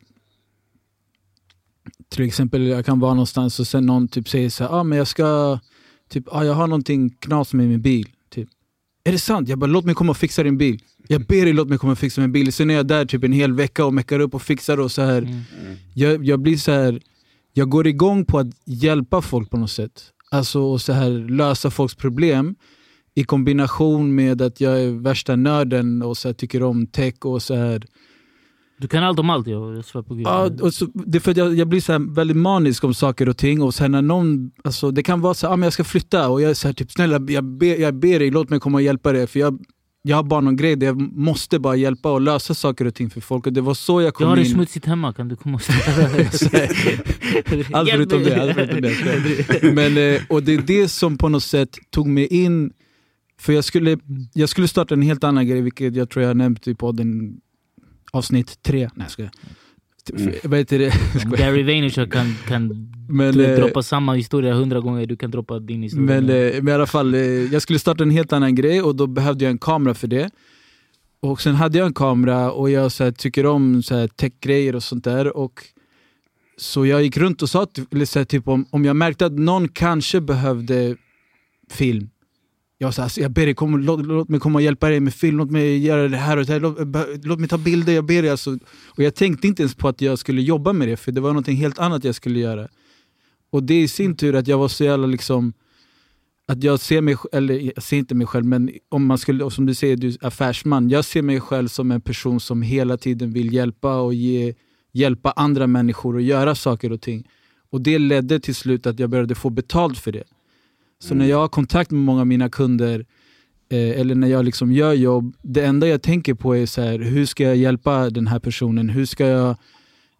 till exempel jag kan vara någonstans och sen någon typ säger så här, ah, men jag ska, typ, ah, jag har någonting knas med min bil. Typ. Är det sant? Jag bara, låt mig komma och fixa din bil. Jag ber dig låt mig komma och fixa min bil. Sen är jag där typ en hel vecka och meckar upp och fixar och så här. Mm. Jag, jag blir så här jag går igång på att hjälpa folk på något sätt. Alltså så här, lösa folks problem i kombination med att jag är värsta nörden och så här, tycker om tech och så här. Du kan allt om allt, jag svär på gud. Ja, och så, det är för att jag, jag blir så här väldigt manisk om saker och ting. Och sen när någon, alltså, det kan vara så att ah, jag ska flytta och jag är så här, typ, snälla jag ber, jag ber dig, låt mig komma och hjälpa dig. För jag, jag har bara någon grej där jag måste bara hjälpa och lösa saker och ting för folk. Och det var så jag kom in. Jag har det smutsigt hemma, kan du komma och ställa Allt förutom det. Allt förutom det. Men, eh, och det är det som på något sätt tog mig in. För jag skulle, jag skulle starta en helt annan grej, vilket jag tror jag nämnt i podden avsnitt tre. Nej, jag skojar. Mm. Vad heter det? Gary Vaynerchuk kan, kan men, du, eh, droppa samma historia hundra gånger, du kan droppa din historia. Men, eh, men i alla fall, eh, jag skulle starta en helt annan grej och då behövde jag en kamera för det. Och sen hade jag en kamera och jag så här, tycker om så här, techgrejer och sånt där. Och, så jag gick runt och sa, så här, typ, om, om jag märkte att någon kanske behövde film, jag sa, alltså, jag ber dig, kom, låt, låt, mig komma och hjälpa dig med film, låt mig göra det här och det här, låt, låt mig ta bilder, jag ber dig. Alltså. Och jag tänkte inte ens på att jag skulle jobba med det, för det var något helt annat jag skulle göra. Och det i sin tur att jag var så jävla liksom, att jag ser mig, eller jag ser inte mig själv, men om man skulle, som du säger, du är affärsman. Jag ser mig själv som en person som hela tiden vill hjälpa och ge, hjälpa andra människor att göra saker och ting. Och det ledde till slut att jag började få betalt för det. Så när jag har kontakt med många av mina kunder, eh, eller när jag liksom gör jobb, det enda jag tänker på är så här, hur ska jag hjälpa den här personen? Hur ska jag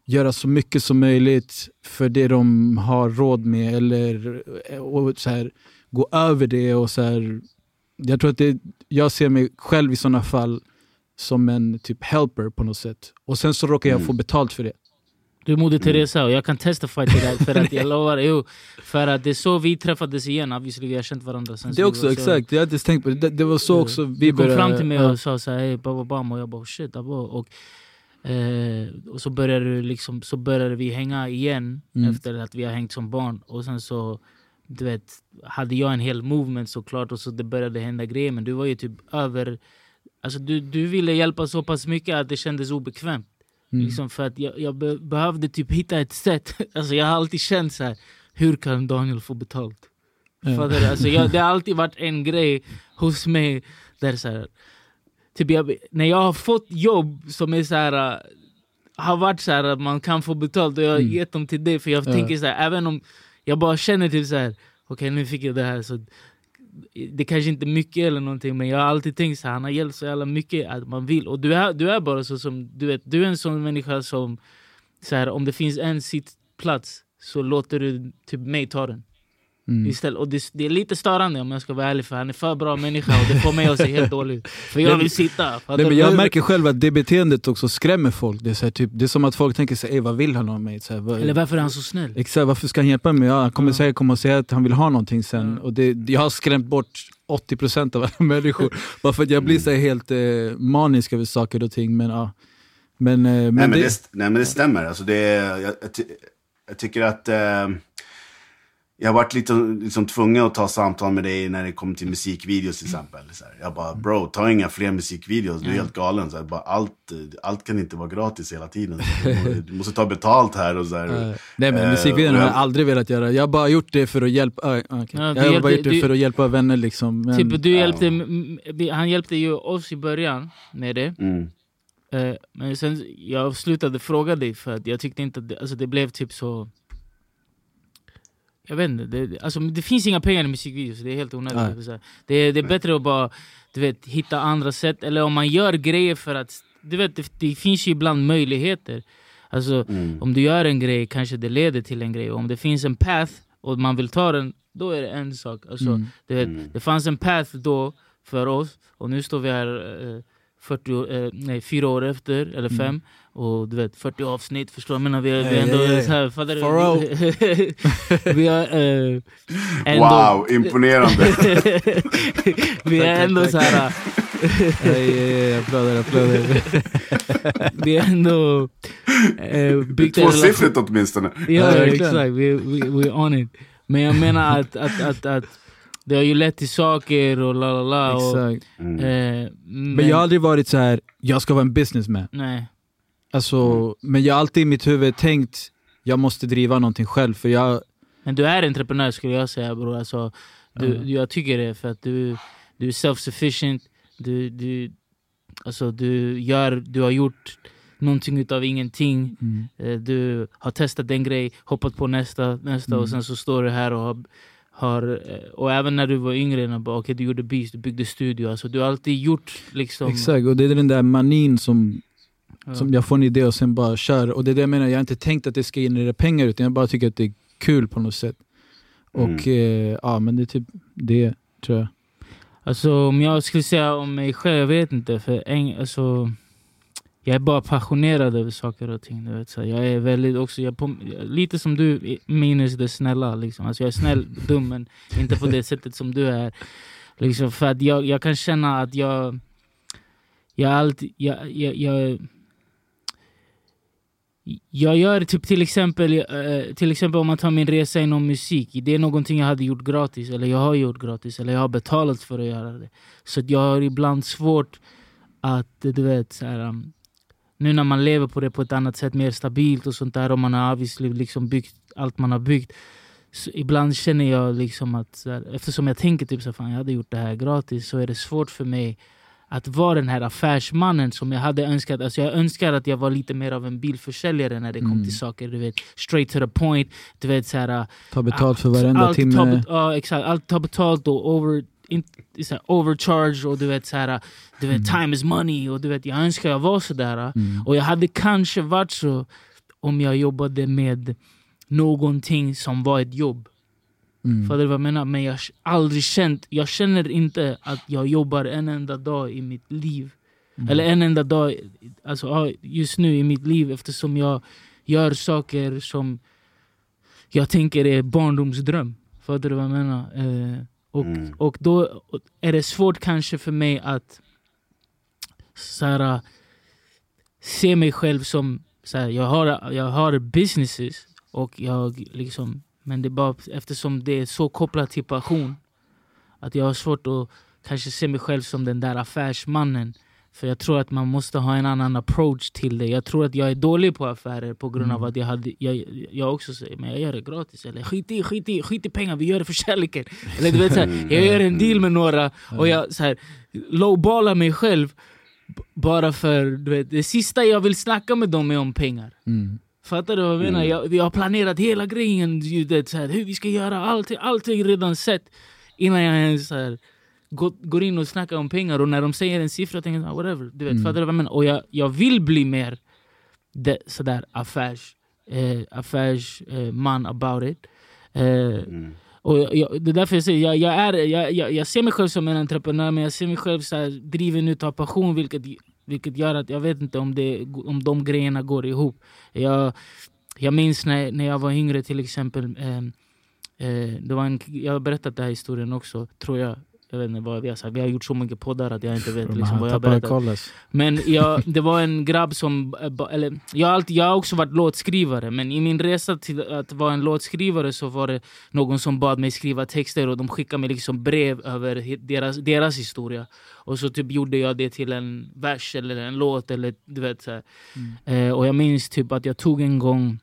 göra så mycket som möjligt för det de har råd med? Eller och så här, gå över det. och så här, Jag tror att det, jag ser mig själv i sådana fall som en typ helper på något sätt. Och sen så råkar jag mm. få betalt för det. Du är Moder mm. Teresa och jag kan testify till det för att jag lovar, jo, för att det är så vi träffades igen, obviously vi har känt varandra sen Det är också, exakt, jag hade tänkt på det, det var så också vi Du kom fram till mig och sa såhär, hey, bam, bam, och jag bara shit, abba. och Eh, och så började, liksom, så började vi hänga igen mm. efter att vi har hängt som barn. Och sen så du vet, hade jag en hel movement såklart och så det började hända grejer. Men du var ju typ över... Alltså du, du ville hjälpa så pass mycket att det kändes obekvämt. Mm. Liksom för att jag, jag be behövde typ hitta ett sätt. Alltså jag har alltid känt så här, hur kan Daniel få betalt? Mm. Alltså jag, det har alltid varit en grej hos mig där så här, typ jag, när jag har fått jobb som är så här, har varit så här att man kan få betalt och jag har mm. gett dem till det för jag tänker så här, även om jag bara känner typ så här. okej okay, nu fick jag det här. Så det kanske inte är mycket eller någonting men jag har alltid tänkt så här, han har hjälpt så jävla mycket att man vill. Och du är, du är bara så som, du vet, du är en sån människa som, så här, om det finns en sittplats så låter du typ mig ta den. Mm. Istället, och det, det, är lite störande om jag ska vara ärlig för han är för bra människa och det får mig att se helt dålig. För jag vill sitta. Nej, men jag märker själv att det beteendet också skrämmer folk. Det är, så här, typ, det är som att folk tänker sig, vad vill han av mig? Så här, vad, Eller varför är han så snäll? Exakt, varför ska han hjälpa mig? Ja, han kommer ja. säkert komma och säga att han vill ha någonting sen. Ja. Och det, jag har skrämt bort 80% av alla människor. Bara för att jag blir så helt eh, manisk över saker och ting. Men, ja. men, eh, men, nej, men det, det, nej men det stämmer. Alltså det, jag, jag, jag tycker att... Eh, jag har varit lite liksom, tvungen att ta samtal med dig när det kommer till musikvideos till exempel. Så här, jag bara, bro, ta inga fler musikvideos, du är helt galen. Så här, bara, allt, allt kan inte vara gratis hela tiden. Du måste ta betalt här och så här. Uh, nej men musikvideon har jag aldrig velat göra. Jag har bara gjort det för att hjälpa, uh, okay. ja, jag har hjälpte, bara gjort det du, för att hjälpa vänner liksom. Men, typ, du hjälpte, uh. Han hjälpte ju oss i början med det. Mm. Uh, men sen jag slutade fråga dig för att jag tyckte inte att det, alltså det blev typ så jag vet inte, det, alltså, det finns inga pengar i musikvideos, det är helt onödigt. Det, det är bättre att bara du vet, hitta andra sätt, eller om man gör grejer för att... Du vet, det, det finns ju ibland möjligheter. Alltså, mm. Om du gör en grej kanske det leder till en grej, om det finns en path och man vill ta den, då är det en sak. Alltså, mm. du vet, mm. Det fanns en path då för oss, och nu står vi här eh, 40, eh, nej, fyra år efter, eller mm. fem. Och du vet, 40 avsnitt, förstår du? Men vi, vi är ändå hey, hey. så här, fattar du? vi har eh, ändå... Wow, imponerande! vi är ändå så här... applåder, applåder. vi är ändå eh, byggt Tvåsiffrigt åtminstone. Ja, exakt. We, we, we on it. Men jag menar att, att, att, att det har ju lett till saker och la la la. Exakt. Och, mm. eh, men, men, jag har aldrig varit så här. jag ska vara en businessman. Nej. Alltså, mm. Men jag har alltid i mitt huvud tänkt, jag måste driva någonting själv. För jag... Men du är entreprenör skulle jag säga bror. Alltså, du, mm. Jag tycker det, för att du, du är self-sufficient. Du, du, alltså, du, gör, du har gjort någonting utav ingenting. Mm. Eh, du har testat en grej, hoppat på nästa, nästa och mm. sen så står du här och har har, eh, och även när du var yngre, när bara, okay, du gjorde beats, du byggde studio. Alltså, du har alltid gjort liksom... Exakt, och det är den där manin som, ja. som jag får en idé och sen bara kör. Och det är det jag menar, jag har inte tänkt att det ska generera pengar utan jag bara tycker att det är kul på något sätt. Och mm. eh, ja, men det är typ det tror jag. Alltså om jag skulle säga om mig själv, jag vet inte. För en, alltså, jag är bara passionerad över saker och ting. Du vet, så jag är väldigt också, jag på, lite som du minus det snälla. Liksom. Alltså jag är snäll, dum, men inte på det sättet som du är. Liksom, för att jag, jag kan känna att jag... Jag alltid... Jag, jag, jag, jag gör typ till exempel, eh, till exempel om man tar min resa inom musik. Det är någonting jag hade gjort gratis, eller jag har gjort gratis, eller jag har betalat för att göra det. Så jag har ibland svårt att, du vet, så här, um, nu när man lever på det på ett annat sätt, mer stabilt och sånt där och man har obviously liksom byggt allt man har byggt. Så ibland känner jag liksom att, här, eftersom jag tänker typ så fan jag hade gjort det här gratis så är det svårt för mig att vara den här affärsmannen som jag hade önskat. Alltså jag önskar att jag var lite mer av en bilförsäljare när det kom mm. till saker. Du vet, straight to the point. Du vet, så här, ta betalt för varenda allt, timme. Ta, ja, exakt. Allt ta betalt och over, in, så här, overcharge och du vet, så här, du vet, mm. time is money. Och du vet, jag önskar jag var sådär. Mm. Och jag hade kanske varit så om jag jobbade med någonting som var ett jobb. Mm. Fattar du vad jag menar? Men jag har aldrig känt, jag känner inte att jag jobbar en enda dag i mitt liv. Mm. Eller en enda dag alltså, just nu i mitt liv eftersom jag gör saker som jag tänker är barndomsdröm. Fattar du vad jag menar? Eh, och, mm. och då är det svårt kanske för mig att så här, se mig själv som... Så jag, har, jag har businesses, och jag liksom, men det är bara eftersom det är så kopplat till passion att jag har svårt att kanske se mig själv som den där affärsmannen. För jag tror att man måste ha en annan approach till det. Jag tror att jag är dålig på affärer på grund mm. av att jag, hade, jag, jag också säger men jag gör det gratis. Eller skit i, skit i, skit i pengar, vi gör det för kärleken. Eller du vet, så här, jag gör en deal med några och jag så här, lowballar mig själv bara för du vet, det sista jag vill snacka med dem är om pengar. Mm. Fattar du vad jag menar? Mm. Jag, vi har planerat hela grejen, ju det, så här, hur vi ska göra, allting, allting redan sett innan jag ens så här, går, går in och snackar om pengar. Och när de säger en siffra tänker jag whatever. Du vet, Mm. Fattar du vad jag menar? Och jag, jag vill bli mer det, sådär affärs, eh, affärsman eh, about it. Eh, Mm. och jag, jag, det är därför jag säger, jag, jag, är, jag, jag, jag ser mig själv som en entreprenör men jag ser mig själv så här, driven utav passion vilket, vilket gör att jag vet inte om, det, om de grejerna går ihop. Jag, jag minns när, när jag var yngre till exempel, eh, eh, det var en, jag har berättat den här historien också, tror jag. Jag vet inte vad vi har sagt, vi har gjort så mycket poddar att jag inte vet liksom, vad jag berättat. kolles. Men jag, det var en grabb som... eh, Eller, jag, har alltid, jag har också varit låtskrivare, men i min resa till att vara en låtskrivare så var det någon som bad mig skriva texter och de skickade mig liksom brev över deras, deras historia. Och så typ gjorde jag det till en vers eller en låt. Eller, du vet, så här. Eh, och jag minns typ att jag tog en gång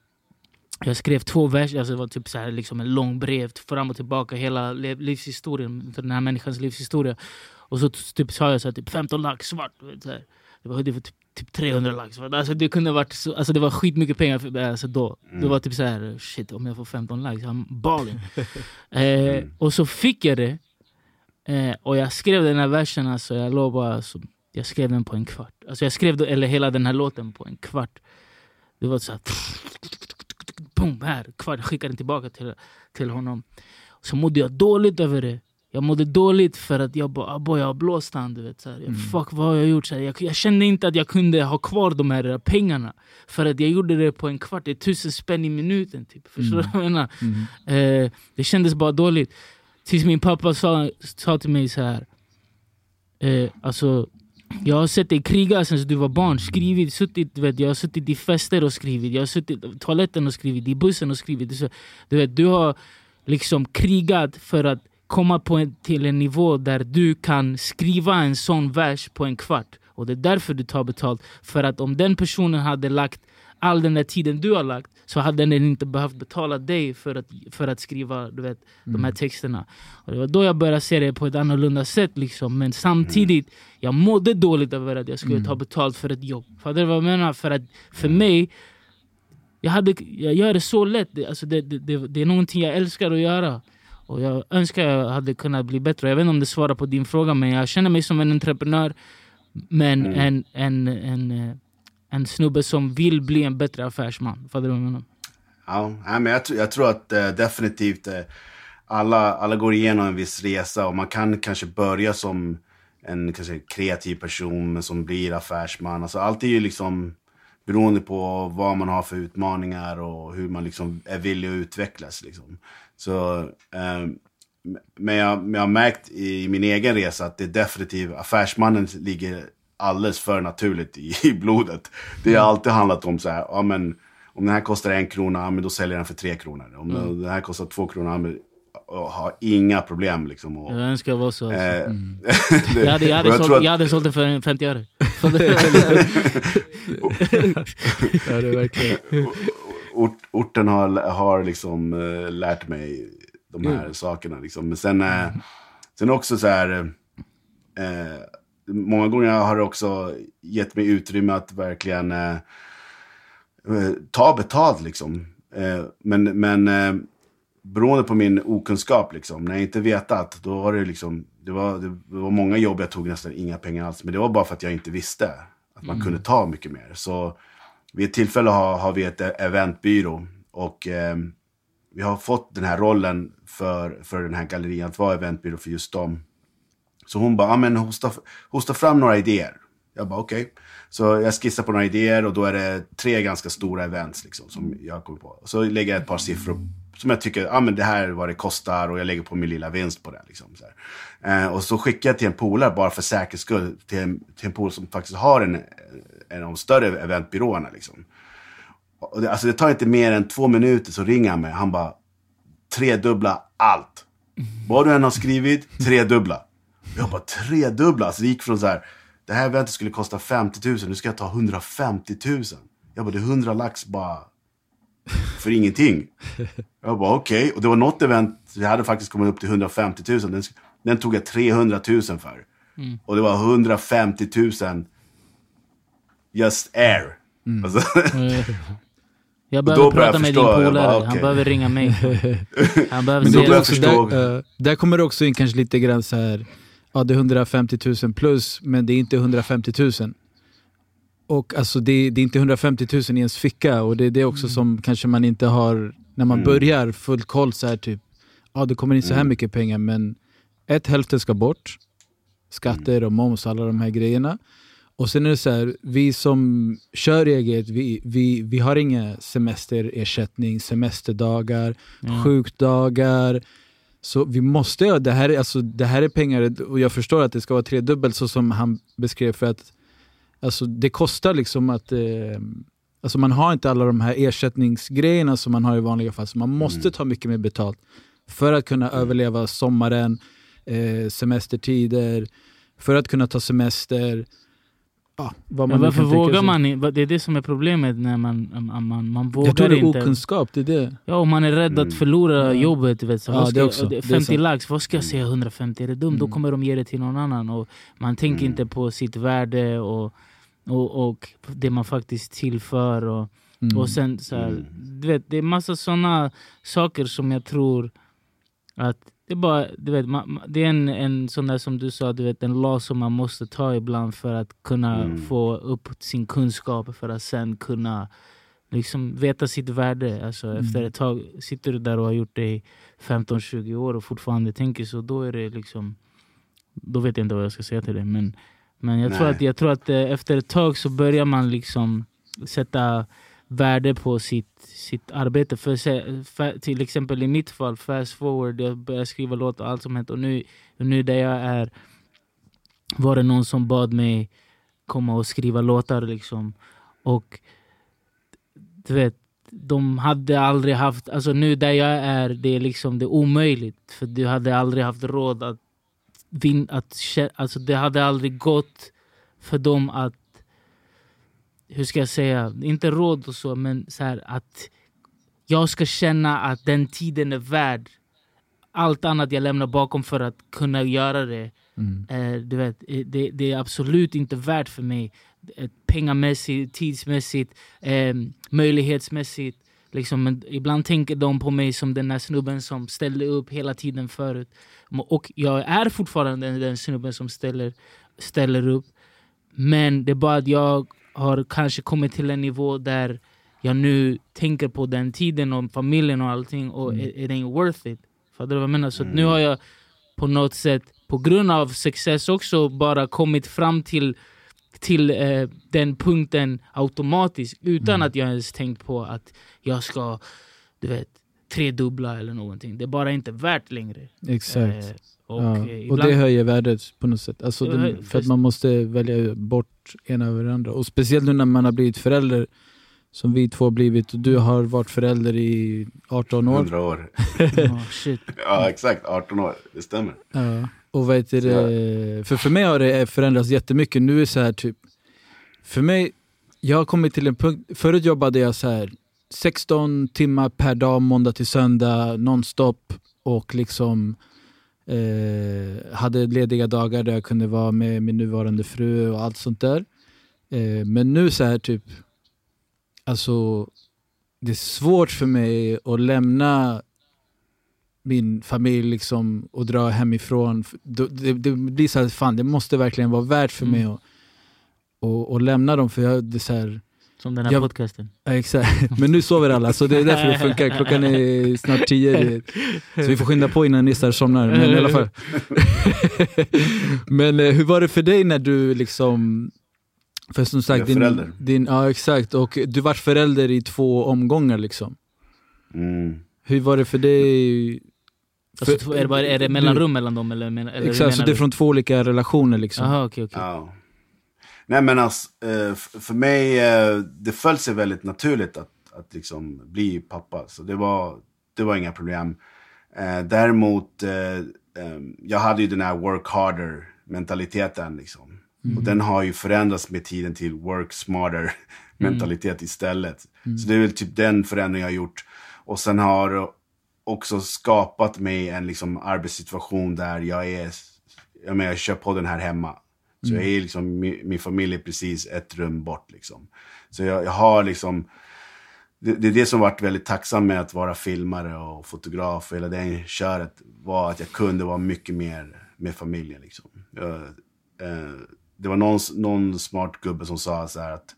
jag skrev två verser, alltså det var typ så här, liksom en lång brev fram och tillbaka, hela livshistorien, för den här människans livshistoria. Och så typ sa jag så här, typ 15 lax svart. så här. Det var, det var typ, typ 300 lax. Alltså det kunde varit så, alltså det var skitmycket pengar för, alltså då. Det var typ så här, shit om jag får 15 lax, I'm balling. eh, och så fick jag det. Eh, och jag skrev den här versen, alltså, jag lovar, alltså, jag skrev den på en kvart. Alltså jag skrev, eller hela den här låten på en kvart. Det var så här, boom, här, kvart. Jag skickade den tillbaka till, till honom. Så mådde jag dåligt över det. Jag mådde dåligt för att jag bara, ah, boy, jag har blåst han. Du vet, så här. Fuck, vad har jag gjort? Så jag, jag kände inte att jag kunde ha kvar de här pengarna. För att jag gjorde det på en kvart, det är tusen spänn i minuten. Typ. Förstår du vad jag menar? Eh, det kändes bara dåligt. Tills min pappa sa, sa till mig så här. Eh, alltså, jag har sett dig kriga sen du var barn. Skrivit, suttit, vet, jag har suttit i fester och skrivit. Jag har suttit i toaletten och skrivit, i bussen och skrivit. Så, du, vet, du har liksom krigat för att komma på en, till en nivå där du kan skriva en sån vers på en kvart. Och det är därför du tar betalt. För att om den personen hade lagt all den där tiden du har lagt så hade den inte behövt betala dig för att, för att skriva du vet, de här texterna. Och det var då jag började se det på ett annorlunda sätt. Liksom. Men samtidigt, jag mådde dåligt över att jag skulle ta betalt för ett jobb. Fattar du vad jag menar? För, att, för mig, jag, hade, jag gör det så lätt. Det, alltså det, det, det, det är någonting jag älskar att göra. Och jag önskar jag hade kunnat bli bättre. Jag vet inte om det svarar på din fråga, men jag känner mig som en entreprenör. Men en, en, en, eh, en snubbe som vill bli en bättre affärsman. Fattar du vad jag menar? Ja, men jag, jag tror att äh, definitivt äh, alla, alla går igenom en viss resa och man kan kanske börja som en kanske kreativ person som blir affärsman. Alltså, allt är ju liksom beroende på vad man har för utmaningar och hur man liksom är villig att utvecklas. Liksom. Så, eh, men, jag, men jag har märkt i min egen resa att det är definitivt, affärsmannen ligger alldeles för naturligt i, i blodet. Det har alltid handlat om så här, ja men om den här kostar en krona, men då säljer jag den för tre kronor. Om den här kostar två kronor, men har inga problem liksom. Och, Jag önskar jag var så. Alltså. eh, Jag hade, jag, hade och jag tror att- jag hade sålt det för 50 öre. Ja, det är verkligen. ort, orten har, har liksom eh, lärt mig de här sakerna. Liksom. Men sen, eh, sen också så här... Eh, många gånger har det också gett mig utrymme att verkligen eh, eh, ta betalt. Liksom. Eh, men men eh, beroende på min okunskap, liksom, när jag inte vetat, då var det liksom... Det var, det var många jobb jag tog nästan inga pengar alls. Men det var bara för att jag inte visste att man kunde ta mycket mer. Så vid ett tillfälle har, har vi ett eventbyrå och eh, vi har fått den här rollen för, för den här gallerian att vara eventbyrå för just dem. Så hon bara, ah, men hosta, hosta fram några idéer. Jag bara okej. Så jag skissar på några idéer och då är det tre ganska stora events liksom, som jag kommer på. Så lägger jag ett par siffror som jag tycker, ah, men det här är vad det kostar och jag lägger på min lilla vinst på det. Liksom, så här. Eh, och så skickar jag till en polare bara för säkerhets skull, till en, till en polare som faktiskt har en, en av de större eventbyråerna. Liksom. Och det, alltså det tar inte mer än två minuter så ringer han mig. Han bara, tredubbla allt. Vad du än har skrivit, tredubbla. Jag bara, tredubbla? Alltså det gick från så här, det här eventet skulle kosta 50 000, nu ska jag ta 150 000. Jag bara, det är 100 lax bara för ingenting. Jag bara, okej. Och det var något event, jag hade faktiskt kommit upp till 150 000. Den, den tog jag 300 000 för. Och det var 150 000 just air. Alltså, Jag då behöver börjar prata jag med din polare. bara, Han okej. behöver ringa mig. Han behöver Men förstå. där, eh, där kommer det också in kanske lite grann så här, ja det är 150 000 plus, men det är inte 150 000. Och alltså det, det är inte 150 000 i ens ficka och det är det också som kanske man inte har när man Mm. börjar full koll så här typ, ja det kommer in så här Mm. mycket pengar men ett hälften ska bort, skatter och moms alla de här grejerna. Och sen är det så här, vi som kör eget, vi, vi, vi har inga semesterersättning, semesterdagar, sjukdagar. Så vi måste, det här, är- alltså, det här är pengar, och jag förstår att det ska vara tredubbelt så som han beskrev för att alltså, det kostar liksom att eh, Alltså man har inte alla de här ersättningsgrejerna som man har i vanliga fall, så man måste Mm. ta mycket mer betalt för att kunna överleva sommaren, eh, semestertider, för att kunna ta semester. Vad Men nu varför vågar sig. man inte? Det är det som är problemet när man, man, man, man vågar Jag tror det är okunskap, det är det. Ja, och man är rädd Mm. att förlora Ja. jobbet. Vet, så Ja, ska det jag- också. Det är 50 sant. lax, vad ska jag säga 150? Är det dumt? Då Mm. kommer de ge det till någon annan. Och man tänker Mm. inte på sitt värde och, och, och det man faktiskt tillför. Och, Mm. och sen så här, Mm. du vet, Det är massa såna saker som jag tror att det är, bara, du vet, man, det är en, en sån där som du sa, du vet, en lag som man måste ta ibland för att kunna Mm. få upp sin kunskap för att sen kunna liksom veta sitt värde. Alltså, Mm. Efter ett tag sitter du där och har gjort det i 15-20 år och fortfarande tänker så, då är det liksom då vet jag inte vad jag ska säga till dig. Men, men jag, tror att, jag tror att eh, efter ett tag så börjar man liksom sätta värde på sitt, sitt arbete. För, för, till exempel i mitt fall, fast forward, jag började skriva låtar och allt som hänt. Och nu, och nu där jag är var det någon som bad mig komma och skriva låtar. Liksom. Och du vet, de hade aldrig haft, alltså nu där jag är, det är liksom det är omöjligt. För du hade aldrig haft råd att vin, att, alltså det hade aldrig gått för dem att, hur ska jag säga, inte råd och så, men så här att jag ska känna att den tiden är värd allt annat jag lämnar bakom för att kunna göra det. Mm. Eh, du vet, eh, det, det är absolut inte värt för mig. Eh, pengamässigt, tidsmässigt, eh, möjlighetsmässigt. Liksom, men ibland tänker de på mig som den där snubben som ställde upp hela tiden förut. Och jag är fortfarande den, den snubben som ställer, ställer upp. Men det är bara att jag har kanske kommit till en nivå där jag nu tänker på den tiden och familjen och allting och Mm. it ain't worth it. Fattar du vad jag menar? Så att nu Mm. har jag på något sätt, på grund av success också, bara kommit fram till, till eh, den punkten automatiskt utan Mm. att jag ens tänkt på att jag ska, du vet, tredubbla eller någonting. Det är bara inte värt längre. Exakt. Eh, och, ja. eh, och ibland, det höjer värdet på något sätt. Alltså den, hö- för att man måste välja bort ena över det andra. Och speciellt nu när man har blivit förälder, som vi två har blivit. Och du har varit förälder i 18 år. 100 år. oh, shit. Ja, exakt. 18 år. Det stämmer. Ja. Och vad heter det? För, för mig har det förändrats jättemycket. Nu är det så här typ, för mig, jag har kommit till en punkt, förut jobbade jag så här 16 timmar per dag, måndag till söndag, nonstop och liksom eh, hade lediga dagar där jag kunde vara med min nuvarande fru och allt sånt där. Eh, men nu så här typ, alltså det är svårt för mig att lämna min familj liksom och dra hemifrån. Det, det, det blir så här, fan det måste verkligen vara värt för mig Mm. att och, och lämna dem för jag, det är så här, Som den här Jag- podcasten. ja, exakt. Men nu sover alla så det är därför det funkar. Klockan är snart tio. Så vi får skynda på innan Nissar somnar. Men i alla fall. Men eh, hur var det för dig när du liksom för som sagt, din, förälder. din, ja exakt, och du var förälder i två omgångar liksom. Mm. Hur var det för dig? Alltså, För- är, det bara, är det mellanrum mellan dem? Eller, eller Exakt, så det är du? från två olika relationer liksom. Aha, okej, okej. Ja. Nej men alltså, eh, för mig, eh, det föll sig väldigt naturligt att, att liksom bli pappa. Så det var, det var inga problem. Eh, däremot, eh, eh, jag hade ju den här work harder mentaliteten liksom. Och den har ju förändrats med tiden till work smarter mentalitet istället. Så det är väl typ den förändringen jag har gjort. Och sen har också skapat mig en liksom arbetssituation där jag är, jag menar jag kör podden här hemma. Så jag är liksom, min, min familj är precis ett rum bort liksom. Så jag, jag har liksom det, det är det som varit väldigt tacksam med att vara filmare och fotograf och hela det köret. Var att jag kunde vara mycket mer med familjen. Liksom. Jag, eh, det var någon, någon smart gubbe som sa så här att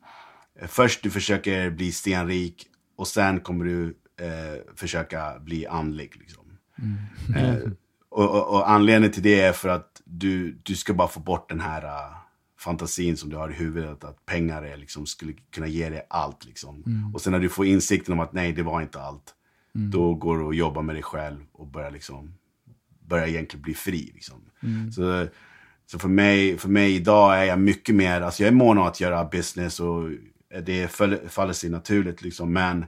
eh, först du försöker bli stenrik och sen kommer du eh, försöka bli andlig. Liksom. Mm. Eh, och, och, och, anledningen till det är för att du, du ska bara få bort den här uh, fantasin som du har i huvudet. Att pengar är, liksom, skulle kunna ge dig allt. Liksom. Mm. Och sen när du får insikten om att nej, det var inte allt. Mm. Då går du och jobbar med dig själv och börjar, liksom, börjar egentligen bli fri. Liksom. Mm. Så, så för, mig, för mig idag är jag mycket mer, alltså jag är mån om att göra business och det faller sig naturligt. Liksom, men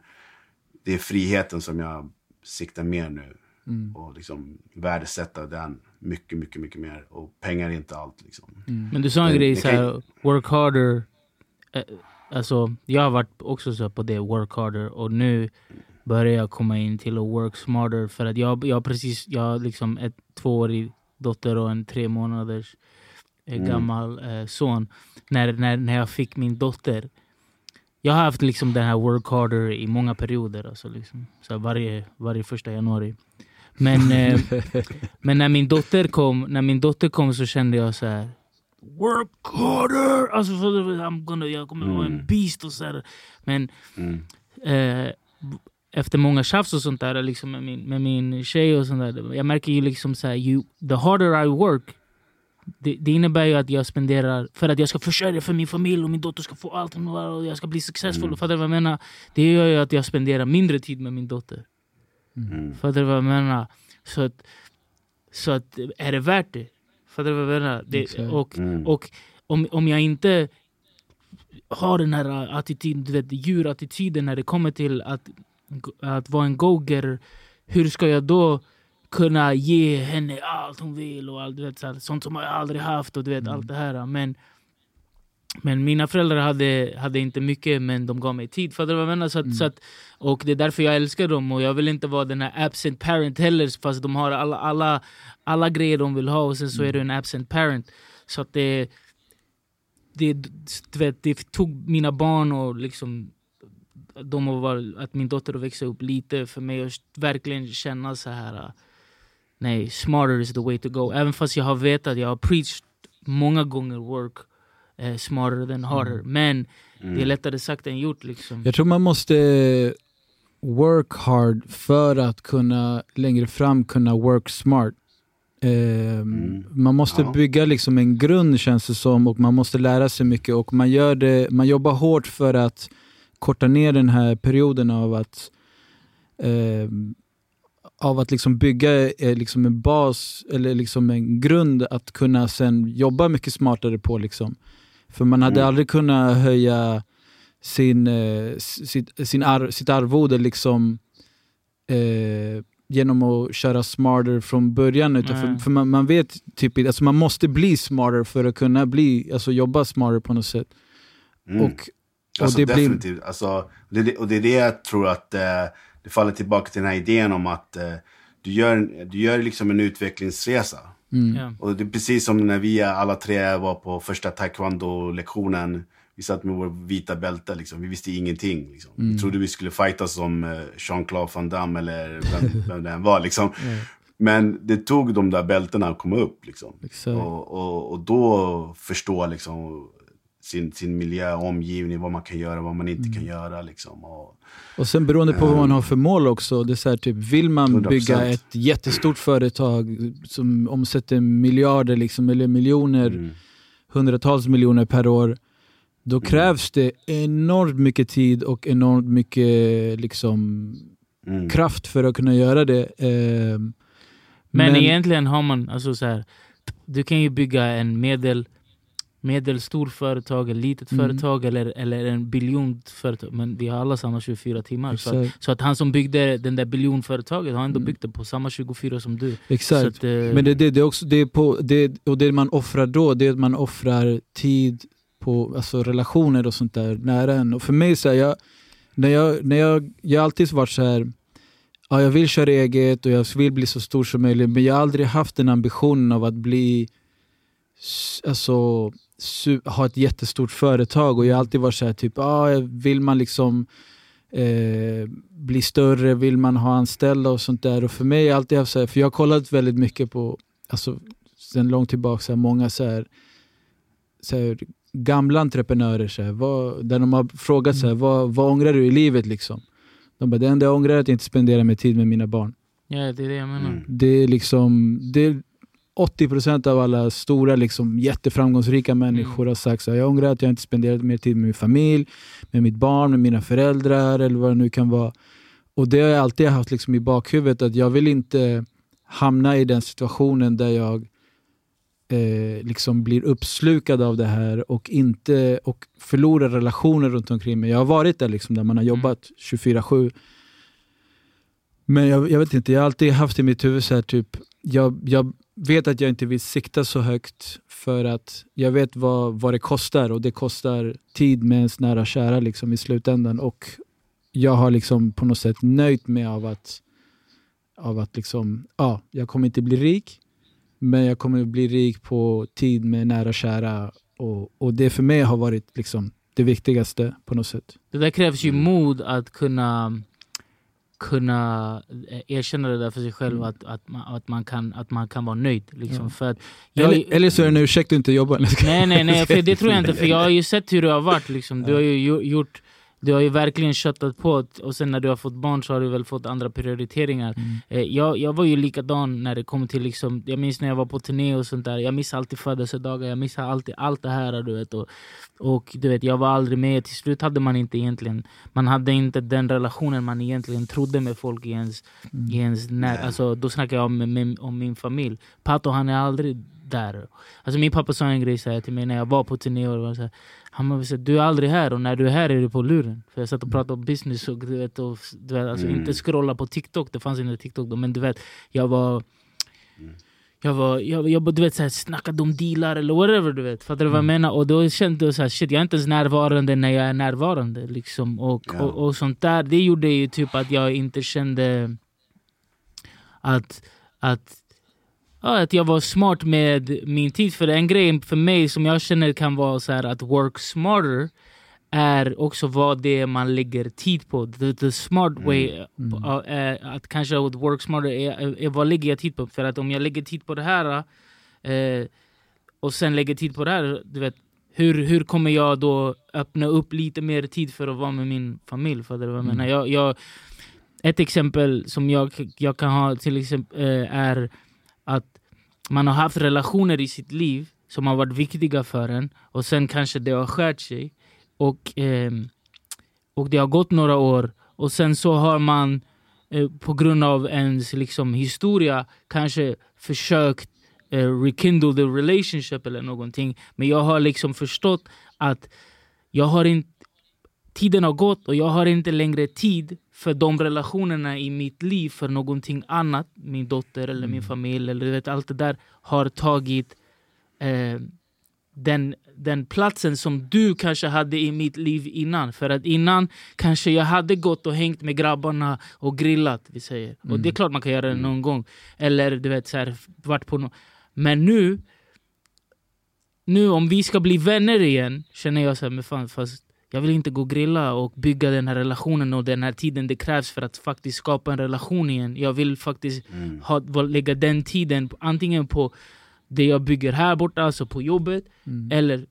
det är friheten som jag siktar mer nu. Mm. Och liksom värdesätta den mycket, mycket, mycket mer. Och pengar är inte allt. Liksom. Mm. Men du sa en det, grej, så här, work harder. Eh, alltså, jag har varit också så på det, work harder. Och nu börjar jag komma in till att work smarter. För att jag, jag precis, jag har liksom ett tvåårig dotter och en tre månaders eh, mm. gammal eh, son. När, när, när jag fick min dotter jag har haft liksom den här work harder i många perioder. Alltså liksom, så varje, varje första januari. Men, eh, men när, min dotter kom, när min dotter kom så kände jag så här, Work harder! Alltså, I'm gonna, jag kommer vara en mm. beast. och så här. Men mm. eh, efter många tjafs och sånt där liksom med, min, med min tjej och sånt där. Jag märker ju liksom så här, you, the harder I work det, det, innebär ju att jag spenderar, för att jag ska försörja för min familj och min dotter ska få allt och jag ska bli successful. Mm. Fattar du vad jag menar? Det gör ju att jag spenderar mindre tid med min dotter. Mm. Fattar du vad jag menar? Så att, så att, är det värt det? Fattar du vad jag menar? Det, och, mm. och om, om jag inte har den här attityden, du vet, djurattityden när det kommer till att, att vara en go-getter. Hur ska jag då kunna ge henne allt hon vill och allt, du vet, så sånt som jag aldrig haft och du vet mm. allt det här. Men, men mina föräldrar hade, hade inte mycket men de gav mig tid. För vad menar? Så att, mm. så att, och det är därför jag älskar dem och jag vill inte vara den här absent parent heller fast de har alla, alla, alla grejer de vill ha och sen så är du en absent parent. Så att det, det, du vet, det tog mina barn och liksom de var, att min dotter växte upp lite för mig att verkligen känna så här nej, smarter is the way to go. Även fast jag har vetat, jag har preached många gånger work eh, smarter than harder. Mm. Men mm. det är mm. lättare sagt än gjort. Liksom. Jag tror man måste work hard för att kunna längre fram kunna work smart. Eh, mm. Man måste ja. bygga liksom en grund känns det som och man måste lära sig mycket och man, gör det, man jobbar hårt för att korta ner den här perioden av att eh, av att liksom bygga eh, liksom en bas eller liksom en grund att kunna sen jobba mycket smartare på. Liksom. För man hade mm. aldrig kunnat höja sin, eh, sitt, sin ar, sitt arvode liksom, eh, genom att köra smarter från början. Utan för, för man, man, vet typ, alltså man måste bli smarter för att kunna bli, alltså jobba smarter på något sätt. Mm. Och, och alltså, det definitivt. Blir... Alltså, det, och det är det jag tror att eh, det faller tillbaka till den här idén om att eh, du gör, du gör liksom en utvecklingsresa. Mm. Och det är precis som när vi alla tre var på första taekwondo-lektionen. Vi satt med vår vita bälte, liksom. vi visste ingenting. Liksom. Mm. Vi trodde vi skulle fighta som eh, Jean-Claude Van Damme eller vem, vem det än var. Liksom. Yeah. Men det tog de där bältena att komma upp. Liksom. Och, och, och, då förstå liksom, sin, sin miljö, omgivning, vad man kan göra, vad man inte mm. kan göra. Liksom. Och, och sen beroende på vad man har för mål också. Det är så här, typ, vill man 100%. bygga ett jättestort företag som omsätter miljarder liksom, eller miljoner, mm. hundratals miljoner per år. Då mm. krävs det enormt mycket tid och enormt mycket liksom, mm. kraft för att kunna göra det. Eh, men, men, egentligen har man, alltså så här, du kan ju bygga en medel medelstor företag, ett litet mm. företag eller, eller en biljonföretag. Men vi har alla samma 24 timmar. Så att, så att, han som byggde den där biljonföretaget har ändå mm. byggt det på samma 24 som du. Exakt. Att, eh, Men det, det, det, är också, det, är på, det, och det man offrar då, det är att man offrar tid på alltså relationer och sånt där nära en. Och för mig, så här, jag, när jag, när jag, jag har alltid varit så här ja, jag vill köra eget och jag vill bli så stor som möjligt men jag har aldrig haft den ambitionen av att bli alltså, ha ett jättestort företag och jag har alltid varit såhär, typ, ah, vill man liksom eh, bli större? Vill man ha anställda och sånt där? Och för mig är alltid så här, för jag har kollat väldigt mycket på, alltså sen långt tillbaka, så här, många så här, så här, gamla entreprenörer, så här, vad, där de har frågat så här, vad, vad ångrar du i livet? Liksom? De bara, det enda jag ångrar är att jag inte spenderar mer tid med mina barn. Ja, det är det jag menar. Mm. Det är liksom, det är 80% av alla stora liksom, jätteframgångsrika människor har sagt så här, jag ångrar att jag inte spenderat mer tid med min familj, med mitt barn, med mina föräldrar eller vad det nu kan vara. Och det har jag alltid haft liksom i bakhuvudet att jag vill inte hamna i den situationen där jag eh, liksom blir uppslukad av det här och, inte, och förlorar relationer runt omkring mig. Jag har varit där liksom, där man har jobbat 24-7. Men jag, jag vet inte, jag har alltid haft i mitt huvud så här, typ, jag, jag vet att jag inte vill sikta så högt för att jag vet vad, vad det kostar och det kostar tid med ens nära och kära liksom, i slutändan. Och jag har liksom på något sätt nöjt mig av att, av att liksom, ja, jag kommer inte bli rik, men jag kommer bli rik på tid med nära och kära. Och, och det för mig har varit liksom det viktigaste på något sätt. Det där krävs ju mod att kunna kunna eh, erkänna det där för sig själv, Mm. att, att, man, att, man kan, att man kan vara nöjd. Liksom. För att jag, Eller, eller så är det en ursäkt att inte jobba. Nej nej nej, för det tror jag inte. För jag har ju sett hur det har varit. Liksom. Du har ju gjo- gjort du har ju verkligen köttat på och sen när du har fått barn så har du väl fått andra prioriteringar. Mm. Eh, jag, jag var ju likadan när det kom till liksom, jag minns när jag var på turné och sånt där. Jag missade alltid födelsedagar, jag missade alltid allt det här. Du vet, och, och du vet, jag var aldrig med. Till slut hade man inte egentligen, man hade inte den relationen man egentligen trodde med folk i ens, i ens när, alltså, Då snackar jag om, om min familj. Pato han är aldrig där. Alltså min pappa sa en grej så här till mig när jag var på turné. Och var så här, han bara, här, du är aldrig här och när du är här är du på luren. För jag satt och pratade om business och du vet, och, du vet alltså, Mm. inte scrolla på TikTok, det fanns inte TikTok då. Men du vet, jag var jag var, jag, jag du vet, så här, snackade om dealar eller whatever du vet. Fattar du vad jag menar? Och då kände jag så här, shit jag är inte ens närvarande när jag är närvarande. Liksom. Och, Ja. och, och sånt där, det gjorde ju typ att jag inte kände att, att, ja, att jag var smart med min tid. För en grej för mig som jag känner kan vara så här, att work smarter är också vad det är man lägger tid på. The, the smart way Mm. uh, uh, att kanske att work smarter är, är, vad lägger jag tid på. För att om jag lägger tid på det här eh, och sen lägger tid på det här, du vet, hur, hur kommer jag då öppna upp lite mer tid för att vara med min familj? För det vad jag Mm. menar. Jag, jag, ett exempel som jag, jag kan ha till exempel eh, är att man har haft relationer i sitt liv som har varit viktiga för en och sen kanske det har skärt sig. Och, eh, och det har gått några år och sen så har man eh, på grund av ens liksom, historia kanske försökt eh, rekindle the relationship eller någonting. Men jag har liksom förstått att jag har inte tiden har gått och jag har inte längre tid för de relationerna i mitt liv för någonting annat. Min dotter eller min familj eller vet, allt det där har tagit eh, den, den platsen som du kanske hade i mitt liv innan. För att innan kanske jag hade gått och hängt med grabbarna och grillat. Vi säger. Och det är klart man kan göra det någon gång. Eller du vet, så här, varit på no Men nu, nu om vi ska bli vänner igen känner jag så här, men fan, fast jag vill inte gå och grilla och bygga den här relationen och den här tiden det krävs för att faktiskt skapa en relation igen. Jag vill faktiskt Mm. ha, lägga den tiden antingen på det jag bygger här borta, alltså på jobbet, Mm. eller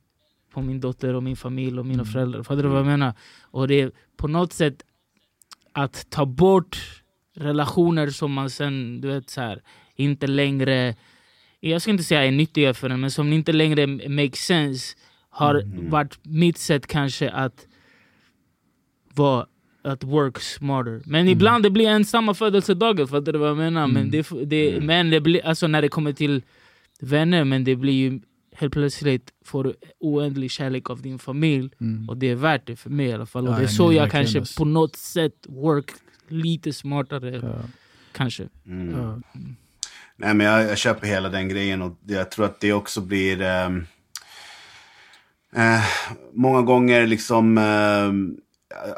på min dotter och min familj och mina föräldrar. Fattar du vad jag menar? Och det är på något sätt att ta bort relationer som man sen, du vet så här, inte längre, jag ska inte säga är nyttiga för en, men som inte längre make sense, har Mm. varit mitt sätt kanske att vara att work smarter. Men ibland det blir en samma födelsedagar, fattar du vad jag menar? Men, det, det, men det blir, alltså när det kommer till vänner, men det blir ju helt plötsligt får du oändlig kärlek av din familj Mm. och det är värt det för mig i alla fall. Och Ja, det är så jag kanske alltså. på något sätt work lite smartare. Ja. Kanske. Mm. Ja. Nej, men jag, jag köper hela den grejen och jag tror att det också blir... ehm, eh, många gånger liksom... eh,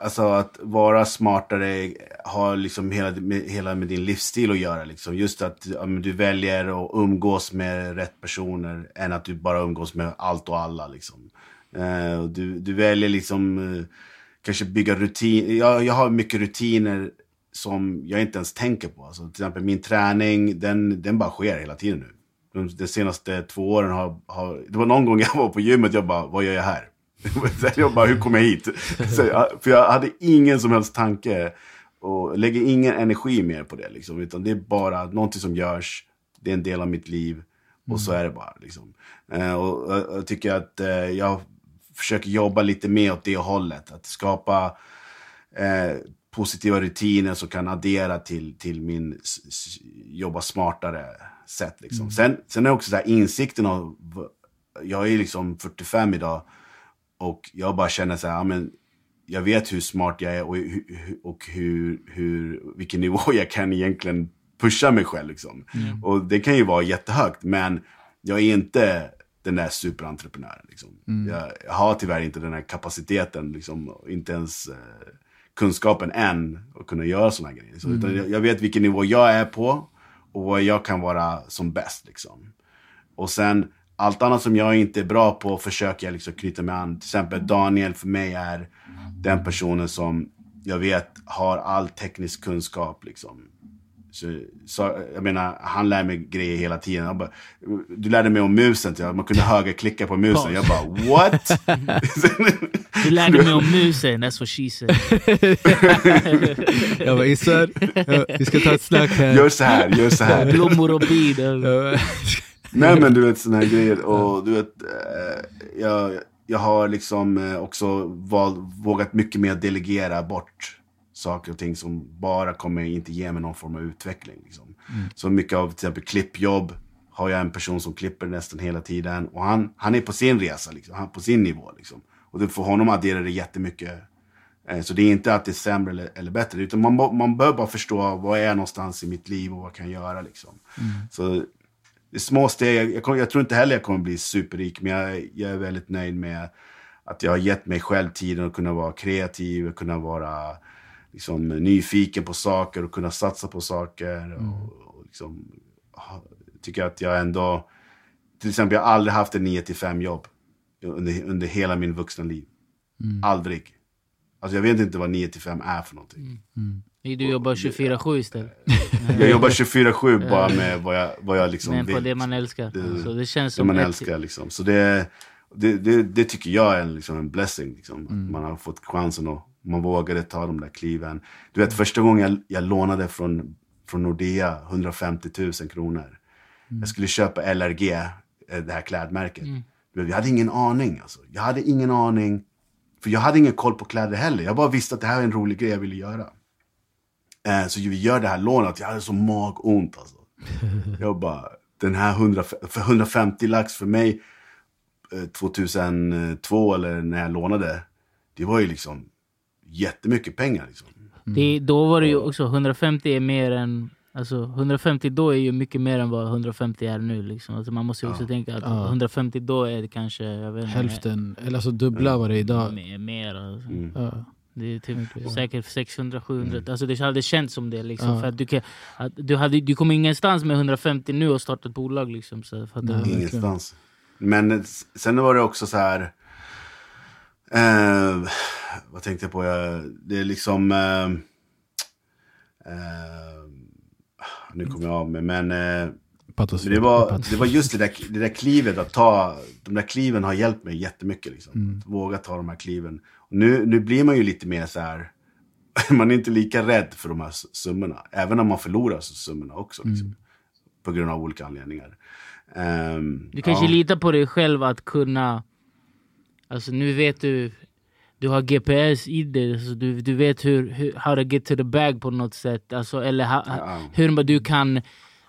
alltså att vara smartare har liksom hela med, hela med din livsstil att göra. Liksom. Just att ja, men du väljer att umgås med rätt personer än att du bara umgås med allt och alla. Liksom. Eh, du, du väljer liksom... eh, kanske bygga rutiner. Jag, jag har mycket rutiner som jag inte ens tänker på. Alltså, till exempel min träning, den, den bara sker hela tiden nu. De, senaste två åren har, har... Det var någon gång jag var på gymmet jag bara, vad gör jag här? jag bara, hur kom jag hit? Jag, för jag hade ingen som helst tanke och lägger ingen energi mer på det. Liksom, utan det är bara någonting som görs, det är en del av mitt liv och så är det bara. Liksom. Eh, och, och jag tycker att eh, jag försöker jobba lite mer åt det hållet. Att skapa eh, positiva rutiner som kan addera till, till min jobba smartare sätt. Liksom. Mm. Sen, sen är också så här, insikten av, jag är liksom 45 idag och jag bara känner så här, ja, men jag vet hur smart jag är och, och hur, hur, vilken nivå jag kan egentligen pusha mig själv. Liksom. Mm. Och det kan ju vara jättehögt, men jag är inte den där superentreprenören. Liksom. Mm. Jag, jag, har tyvärr inte den här kapaciteten, liksom, inte ens eh, kunskapen än att kunna göra sådana grejer. Så, mm. jag, jag, vet vilken nivå jag är på och vad jag kan vara som bäst. Liksom. Och sen allt annat som jag inte är bra på försöker jag liksom knyta mig an. Till exempel Daniel för mig är den personen som jag vet har all teknisk kunskap. Liksom. Så, så, jag menar, han lär mig grejer hela tiden. Bara, du lärde mig om musen, typ. man kunde högerklicka på musen. Jag bara, what? du lärde mig om musen, that's what she said. jag bara, Issar, vi ska ta ett snack här. Gör så här, gör så här. Blommor och bin. Nej men du vet sådana här grejer. Och du vet, eh, jag, jag har liksom eh, också vågat mycket mer delegera bort saker och ting som bara kommer inte ge mig någon form av utveckling. Liksom. Mm. Så mycket av till exempel klippjobb har jag en person som klipper nästan hela tiden. Och han, han är på sin resa, liksom. han på sin nivå. Liksom. Och det, för honom adderar det jättemycket. Eh, så det är inte att det är sämre eller, eller bättre. Utan man, man bör bara förstå vad är jag någonstans i mitt liv och vad kan jag göra. Liksom. Mm. Så det är små steg. Jag, jag, jag, tror inte heller jag kommer bli superrik. Men jag, jag är väldigt nöjd med att jag har gett mig själv tiden att kunna vara kreativ, kunna vara liksom, nyfiken på saker och kunna satsa på saker. Mm. Och, och liksom, tycker att jag ändå... Till exempel, jag har aldrig haft en 9 5 jobb under, under hela min vuxna liv. Mm. Aldrig. Alltså jag vet inte vad 9 5 är för någonting. Mm. mm. Du jobbar 24-7 istället? jag jobbar 24-7 bara med vad jag, vad jag liksom Men på det man älskar. Det, så det känns som det man älskar liksom. Så det, det, det, det, tycker jag är liksom en blessing. Liksom. Mm. Man har fått chansen och man vågade ta de där kliven. Du vet första gången jag, jag lånade från, från Nordea 150 000 kronor. Mm. Jag skulle köpa LRG, eh, det här klädmärket. Mm. Jag hade ingen aning alltså. Jag hade ingen aning. För jag hade ingen koll på kläder heller. Jag bara visste att det här är en rolig grej jag ville göra. Eh, så vi gör det här lånet. Jag hade så magont alltså. Jag bara, den här 100, för 150 lax för mig 2002 eh, eller när jag lånade. Det var ju liksom jättemycket pengar. Liksom. Mm. Det, då var det ju också 150 är mer än Alltså 150 då är ju mycket mer än vad 150 är nu. Liksom. Alltså man måste också ja. tänka att ja. 150 då är det kanske jag vet inte, Hälften, eller alltså dubbla vad det är idag. Mer, mer alltså. mm. ja. Det är typ säkert 600-700. Mm. Alltså det hade känts som det. Liksom, ja. för att du, kan, att du, hade, du kommer ingenstans med 150 nu och starta ett bolag. Liksom, så för Nej, ingenstans. Men sen var det också så här... Eh, vad tänkte jag på? Jag, det är liksom... Eh, eh, nu kommer jag av mig, men... Eh, det, var, det var just det där, det där klivet att ta. De där kliven har hjälpt mig jättemycket. Liksom. Mm. Att våga ta de här kliven. Nu, nu blir man ju lite mer så här, man är inte lika rädd för de här summorna. Även om man förlorar summorna också. Liksom, mm. På grund av olika anledningar. Um, du kanske ja. litar på dig själv att kunna... Alltså nu vet du... Du har GPS i dig, alltså du, du vet hur, hur, how to get to the bag på något sätt. Alltså, eller ha, ja. hur du kan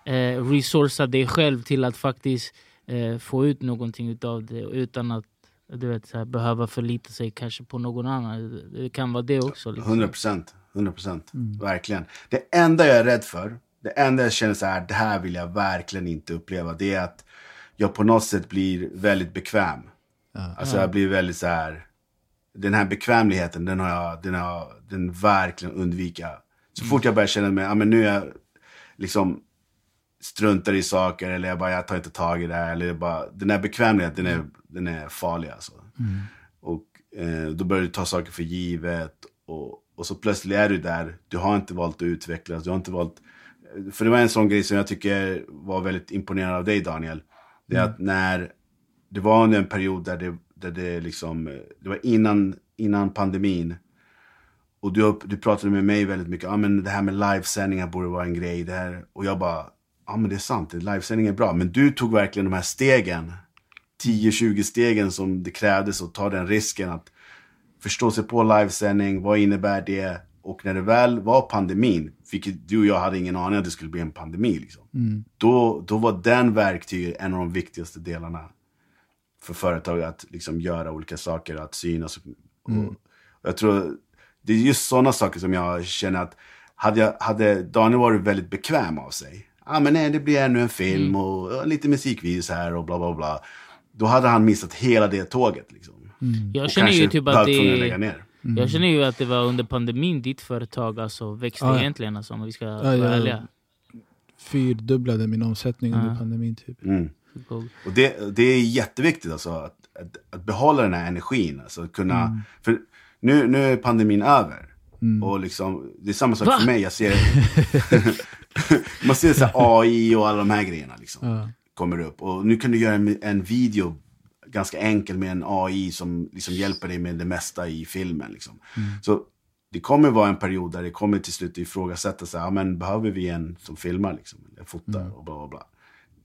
eh, resourca dig själv till att faktiskt eh, få ut någonting utav det utan att du vet, så här, behöva förlita sig kanske på någon annan. Det kan vara det också. Liksom. 100 procent. 100 procent. Mm. Verkligen. Det enda jag är rädd för, det enda jag känner så här, det här vill jag verkligen inte uppleva. Det är att jag på något sätt blir väldigt bekväm. Ja. Alltså jag blir väldigt så här, den här bekvämligheten, den har jag, den har jag den verkligen undvika. Så mm. fort jag börjar känna mig, ja men nu är jag liksom struntar i saker eller jag bara, jag tar inte tag i det här. Eller bara, den här bekvämligheten, den är, den är farlig alltså. Mm. Och Eh, då börjar du ta saker för givet. Och, och så plötsligt är du där. Du har inte valt att utvecklas. Du har inte valt... För det var en sån grej som jag tycker var väldigt imponerande av dig Daniel. Det är att när... Det var under en period där det, där det liksom... Det var innan, innan pandemin. Och du, du pratade med mig väldigt mycket, ah, men det här med livesändningar borde vara en grej. Det här. Och jag bara, ja ah, men det är sant, livesändning är bra. Men du tog verkligen de här stegen, 10-20 stegen som det krävdes att ta den risken att förstå sig på livesändning, vad innebär det? Och när det väl var pandemin, vilket du och jag hade ingen aning att det skulle bli en pandemi. Liksom. Mm. Då, då var den verktyget en av de viktigaste delarna för företag att liksom göra olika saker, att synas. Och, Mm. och jag tror det är just sådana saker som jag känner att hade, jag, hade Daniel varit väldigt bekväm av sig. Ja ah, men nej, det blir ännu en film och, och lite musikvideos här och bla bla bla. Då hade han missat hela det tåget. Liksom. Jag Och känner ju typ att det... lägga ner. Jag känner ju att det var under pandemin ditt företag alltså växte Ja. egentligen, alltså, om vi ska Ja, vara ja. ärliga. Fyrdubblade min omsättning under Ja. pandemin. Typ. Mm. Och det, det är jätteviktigt alltså, att, att, att behålla den här energin. Alltså, att kunna, Mm. För nu, nu är pandemin över. Och liksom, det är samma sak Va? för mig. Jag ser, man ser så här AI och alla de här grejerna. Liksom, Ja. kommer upp. Och nu kan du göra en, en video ganska enkel med en AI som liksom hjälper dig med det mesta i filmen. Liksom. Så det kommer vara en period där det kommer till slut ifrågasätta sig, ja, men behöver vi en som filmar liksom, eller fotar och bla bla bla.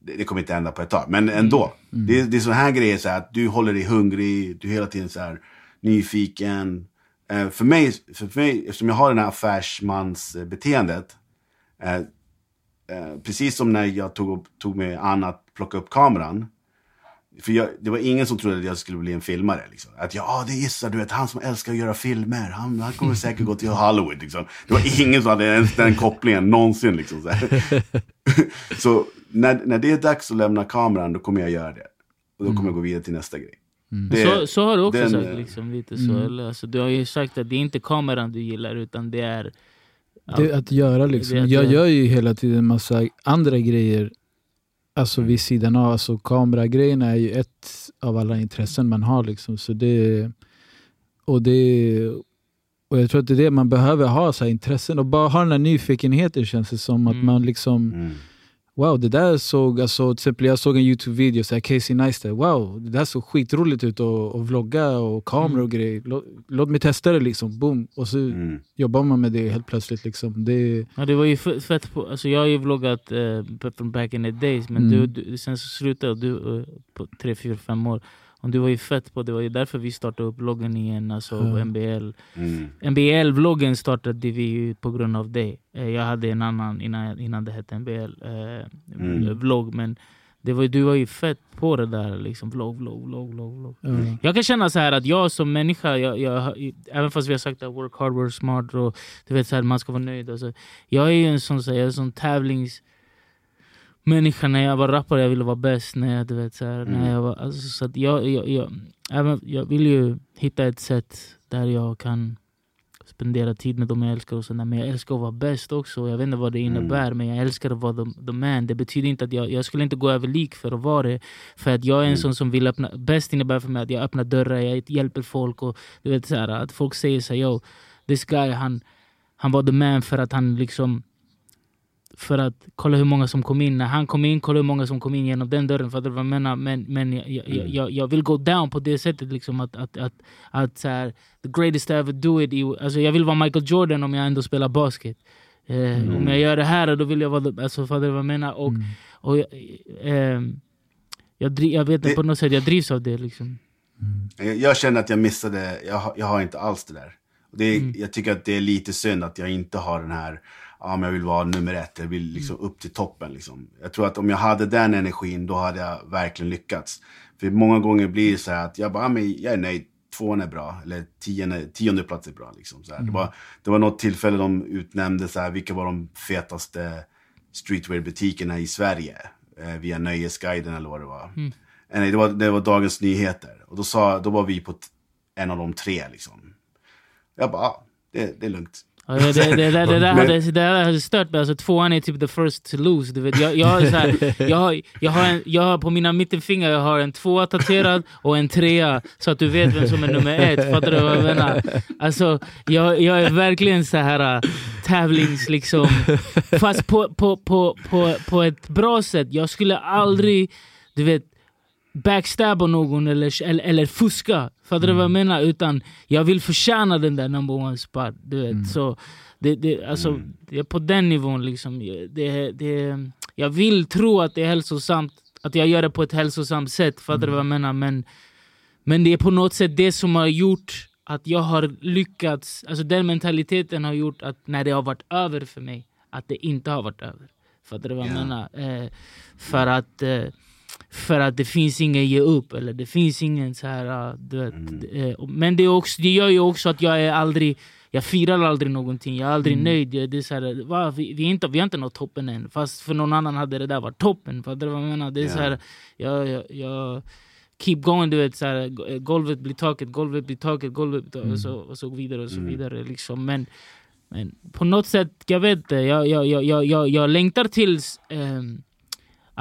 Det, kommer inte hända på ett tag, men ändå. Det, det är sådana här grejer, så här, att du håller dig hungrig, du är hela tiden så här, nyfiken. Eh, för, mig, för mig, eftersom jag har det här affärsmansbeteendet, eh, eh, precis som när jag tog, upp, tog mig an att plocka upp kameran, för jag, det var ingen som trodde att jag skulle bli en filmare. Liksom. Att jag, ah, det är Issa, du vet, han som älskar att göra filmer. Han, han kommer säkert gå till Hollywood. Liksom. Det var ingen som hade ens den kopplingen någonsin. Liksom, så här. så när, när det är dags att lämna kameran, då kommer jag göra det. Och då kommer jag gå vidare till nästa grej. Det- så, så har du också den, sagt, eh, liksom, lite så. Eller, alltså, du har ju sagt att det är inte kameran du gillar, utan det är... Det är att göra liksom. Att Jag göra. gör ju hela tiden massa andra grejer Alltså vid sidan av. Alltså kameragrejen är ju ett av alla intressen man har. Liksom. Så det, och, det, och jag tror att det är det man behöver ha, så här, intressen. Och bara ha den här nyfikenheten känns det som. Att Mm. man liksom, Mm. Wow det där såg, alltså, till exempel jag såg en Youtube-video, så här, Casey Neistat, wow det där såg skitroligt ut att vlogga och kamera och grejer. Låt, låt mig testa det liksom, boom. Och så Mm. jobbar man med det helt plötsligt. Liksom. Det, Ja, det var ju fett på, alltså jag har ju vloggat eh, från back in the days, men Mm. du, du, sen så slutade du eh, på 3, 4, 5 år. Och du var ju fett på det, var ju därför vi startade upp vloggen igen, alltså Ja. MBL. Mm. MBL-vloggen startade vi ju på grund av dig. Eh, Jag hade en annan innan, innan det hette MBL, eh, Mm. vlogg, men det var, du var ju fett på det där, liksom vlogg, vlogg, vlogg, vlogg. vlogg. ja. Jag kan känna så här att jag som människa, jag, jag, även fast vi har sagt att work hard, work smart och du vet så här, man ska vara nöjd. Alltså, jag är ju en sån, så här, jag är en sån tävlingsmänniska. När jag var rappare jag ville vara bäst. När jag, du vet, så här, Mm. när jag, var, alltså, så att jag, jag, jag, även, jag vill ju hitta ett sätt där jag kan spendera tid med dem jag älskar. Och sådär. Men jag älskar att vara bäst också. Jag vet inte vad det Mm. innebär, men jag älskar att vara the, the man. Det betyder inte att jag, jag skulle inte gå över lik för att vara det. För att jag är en Mm. sån som vill öppna... Bäst innebär för mig att jag öppnar dörrar, jag hjälper folk. och du vet så här, Att folk säger så här, yo, this guy han, han var the man för att han liksom... För att kolla hur många som kom in. När han kom in, kolla hur många som kom in genom den dörren. Fattar du vad jag menar? Men, men jag, jag, Mm. jag, jag vill gå down på det sättet. Liksom, att, att, att, att så här, the greatest to ever do it. I, alltså, jag vill vara Michael Jordan om jag ändå spelar basket. Eh, Mm. Om jag gör det här, då vill jag vara... Alltså, fattar du vad jag menar? Och, Mm. och jag, ehm, jag, dri- jag vet inte, Det- på något sätt, jag drivs av det. Liksom. Jag, jag känner att jag missade, jag, jag har inte alls det där. Det Mm. Jag tycker att det är lite synd att jag inte har den här, ja men jag vill vara nummer ett, jag vill liksom upp till toppen. Liksom. Jag tror att om jag hade den energin, då hade jag verkligen lyckats. För många gånger blir det så här att jag bara, ja, men jag är nöjd, tvåan är bra, eller tionde, tionde plats är bra. Liksom, så här. Det, var, det var något tillfälle de utnämnde så här, vilka var de fetaste streetwear-butikerna i Sverige. Eh, via Nöjesguiden eller vad det var. Mm. Eh, Nej, det var, det var Dagens Nyheter. Och då, sa, då var vi på en av de tre liksom. Jag bara, ah, det, det är lugnt. Det, det, det, det, där hade, det där hade stört mig. Alltså, tvåan är typ the first to lose. Du vet. Jag, jag, har så här, jag, har, jag, har en, jag har på mina mittenfingrar jag har en tvåa tatuerad och en trea. Så att du vet vem som är nummer ett. Fattar du vad jag menar? Alltså, jag, jag är verkligen så här äh, tävlings... Liksom, fast på, på, på, på, på ett bra sätt. Jag skulle aldrig... Du vet, backstabba någon eller, eller, eller fuska. Fattar du vad jag menar? Utan jag vill förtjäna den där number one spot. Du vet. Så det, det, alltså, Mm. det är på den nivån. Liksom. Det, det, jag vill tro att det är hälsosamt. Att jag gör det på ett hälsosamt sätt. Fattar du vad jag menar? Men, men det är på något sätt det som har gjort att jag har lyckats. Alltså den mentaliteten har gjort att när det har varit över för mig, att det inte har varit över. Fattar du vad jag Ja. menar? Eh, för att eh, för att det finns ingen ge upp, eller det finns ingen så här... Du vet, eh, och- men det, också, det gör ju också att jag är aldrig... Jag firar aldrig någonting, jag är aldrig nöjd. Jag- Det är så här, va, vi, vi, är inte, vi har inte nått toppen än, fast för någon annan hade det där varit toppen. Fattar du vad jag menar? Det är Ja. så här, jag, jag, jag keep going, du vet. Så här, go- golvet blir taket, golvet blir taket, golvet blir taket, och, så, och så vidare. och så vidare liksom. men, men på något sätt, jag vet inte, jag, jag, jag, jag, jag, jag längtar tills ehm,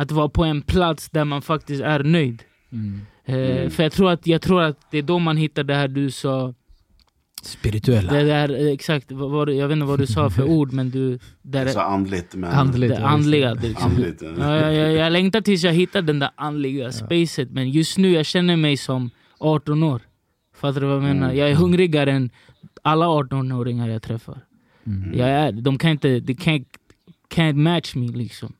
att vara på en plats där man faktiskt är nöjd. Mm. Eh, För jag tror, att, jag tror att det är då man hittar det här du sa. Spirituella. Det där, eh, exakt, vad, jag vet inte vad du sa för ord men du... Där, Så andligt men... Andligt. det andliga. Det, liksom. Andligt. ja, jag, jag, jag längtar tills jag hittar den där andliga spacet men just nu jag känner mig som 18 år. Fattar du vad jag menar? Mm. Jag är hungrigare än alla 18-åringar jag träffar. Mm. Jag är, de kan inte, de can't, can't match me liksom.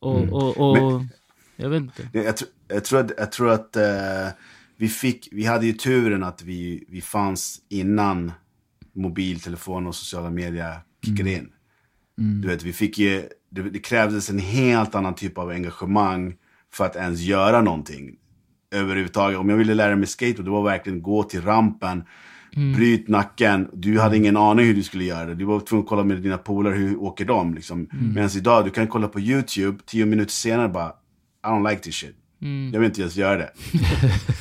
Och, Mm. och, och, Men- jag vet inte. Jag, tr- jag tror att, jag tror att eh, vi, fick, vi hade ju turen att vi, vi fanns innan mobiltelefon och sociala medier kickade in. Du vet, vi fick ju, det, det krävdes en helt annan typ av engagemang för att ens göra någonting. Överhuvudtaget. Om jag ville lära mig skateboard, det var verkligen gå till rampen, bryt nacken. Du hade ingen aning hur du skulle göra det. Du var tvungen att kolla med dina polare, hur åker de? Liksom. Medan idag, du kan kolla på YouTube, tio minuter senare bara, I don't like this shit. Mm. Jag vill inte ens göra det.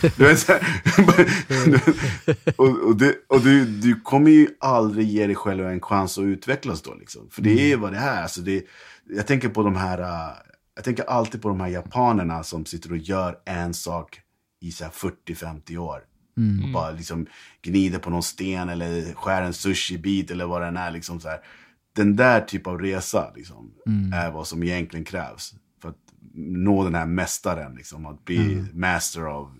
du vet, så och och, du, och du, du kommer ju aldrig ge dig själv en chans att utvecklas då. Liksom. För det är ju vad det är. Alltså det, jag tänker på de här, äh, jag tänker alltid på de här japanerna som sitter och gör en sak i så här 40-50 år. Och bara liksom gnider på någon sten eller skär en sushi-bit eller vad den är. Liksom så här. Den där typ av resa liksom, är vad som egentligen krävs. För att nå den här mästaren, liksom, att bli master av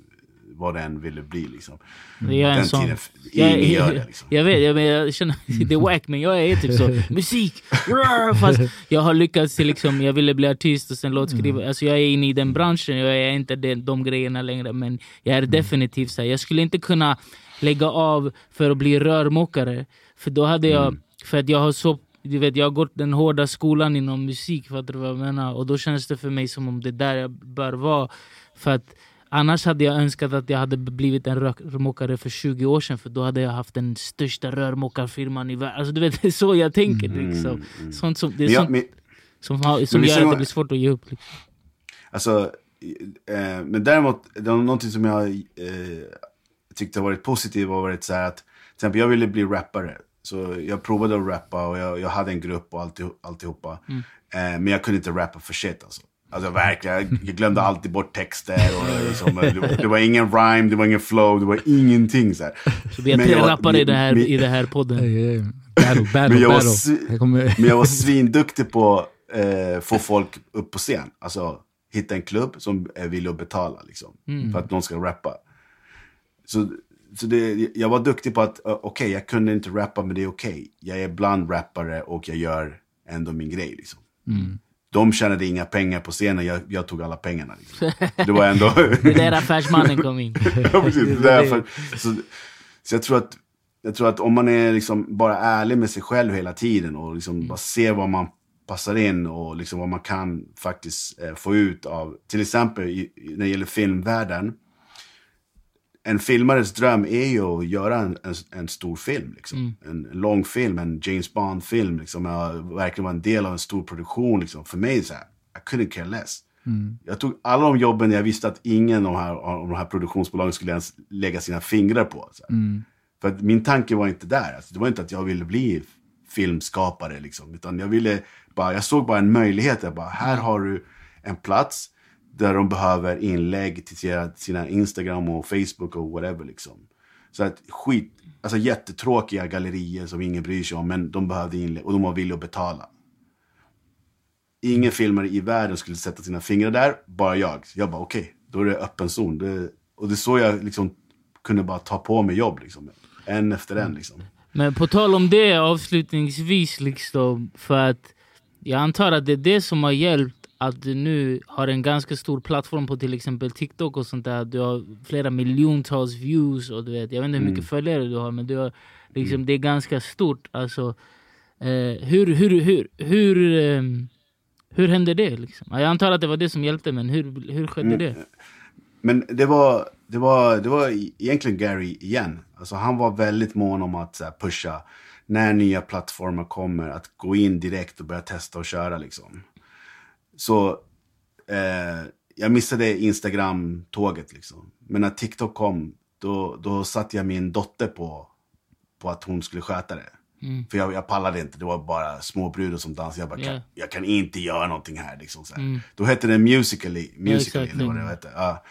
vad den ville bli. Liksom. Jag är en Den sån. tiden, Jag, ingen gör det. Liksom. jag vet, jag, men jag känner, det är wack men jag är typ så, musik, rrr, fast jag har lyckats till liksom, jag ville bli artist och sen låtskrivare. Alltså jag är inne i den branschen, jag är inte de, de grejerna längre men jag är definitivt så här, jag skulle inte kunna lägga av för att bli rörmokare. För då hade jag, för att jag har så du vet, jag har gått den hårda skolan inom musik, fattar du vad jag menar? Och då känns det för mig som om det är där jag bör vara. För att Annars hade jag önskat att jag hade blivit en rörmokare för 20 år sedan för då hade jag haft den största rörmokarfirman i världen. Alltså, du vet, det är så jag tänker. Liksom. Sånt som, det är sånt men, som, har, som gör att det blir svårt att ge upp. Liksom. Alltså, eh, men däremot, det någonting som jag eh, tyckte har varit positivt har varit så här att, till exempel jag ville bli rappare. Så jag provade att rappa och jag, jag hade en grupp och alltih, alltihopa. Eh, men jag kunde inte rappa för shit alltså. Alltså verkligen, jag, glömde alltid bort texter. Och liksom, det, det var ingen rhyme, det var ingen flow, det var ingenting så här. Så vi har Men tre rappare i, det här, men- i den här podden. Battle, battle, Men jag var battle. svi- Jag kommer... Men jag var svinduktig på att eh, få folk upp på scen. Alltså hitta en klubb som är villig att betala liksom, för att någon ska rappa. Så, så det, jag var duktig på att, uh, okej, jag kunde inte rappa men det är okej. Jag är bland rappare och jag gör ändå min grej. Liksom. De tjänade inga pengar på scenen, jag, jag tog alla pengarna. Liksom. Det var ändå... Det är där affärsmannen kom in. ja, precis. Det är därför. Så, så jag tror att, jag tror att om man är liksom bara ärlig med sig själv hela tiden och liksom bara ser vad man passar in och liksom vad man kan faktiskt eh, få ut av, till exempel när det gäller filmvärlden. En filmares dröm är ju att göra en, en, en stor film. Liksom. En, en lång film, en James Bond-film. Liksom, att verkligen vara en del av en stor produktion. Liksom. För mig så här, I couldn't care less. Jag tog alla de jobben jag visste att ingen av de här, av de här produktionsbolagen skulle ens lägga sina fingrar på. Här. För att min tanke var inte där. Alltså, det var inte att jag ville bli filmskapare liksom. Utan jag ville bara, jag såg bara en möjlighet. Jag bara, här har du en plats där de behöver inlägg till sina- sina Instagram och Facebook och whatever liksom. Så att skit, alltså jättetråkiga gallerier som ingen bryr sig om, men de behövde inlägg och de var villiga att betala. Ingen filmare i världen skulle sätta sina fingrar där, bara jag. Jag bara okej, då är det öppen zon. Det, och det är så jag liksom kunde bara ta på mig jobb liksom. En efter en liksom. Men på tal om det avslutningsvis, liksom, för att jag antar att det är det som har hjälpt att du nu har en ganska stor plattform på till exempel TikTok och sånt där. Du har flera miljontals views och du vet, jag vet inte hur mycket följare du har men du har, liksom, det är ganska stort. Alltså, eh, hur, hur, hur, hur, ehm, hur hände det? Liksom? Jag antar att det var det som hjälpte men hur, hur skedde det? Men det var, det var, det var egentligen Gary igen. Alltså han var väldigt mån om att här, pusha när nya plattformar kommer, att gå in direkt och börja testa och köra liksom. Så eh, jag missade Instagram-tåget liksom. Men när TikTok kom, då, då satte jag min dotter på, på att hon skulle sköta det. För jag, jag pallade inte, det var bara små brudar som dansade. Jag bara, Ja. kan, jag kan inte göra någonting här. Liksom, så här. Då hette det Musical.ly, Musical.ly exakt. eller vad det hette. Ja.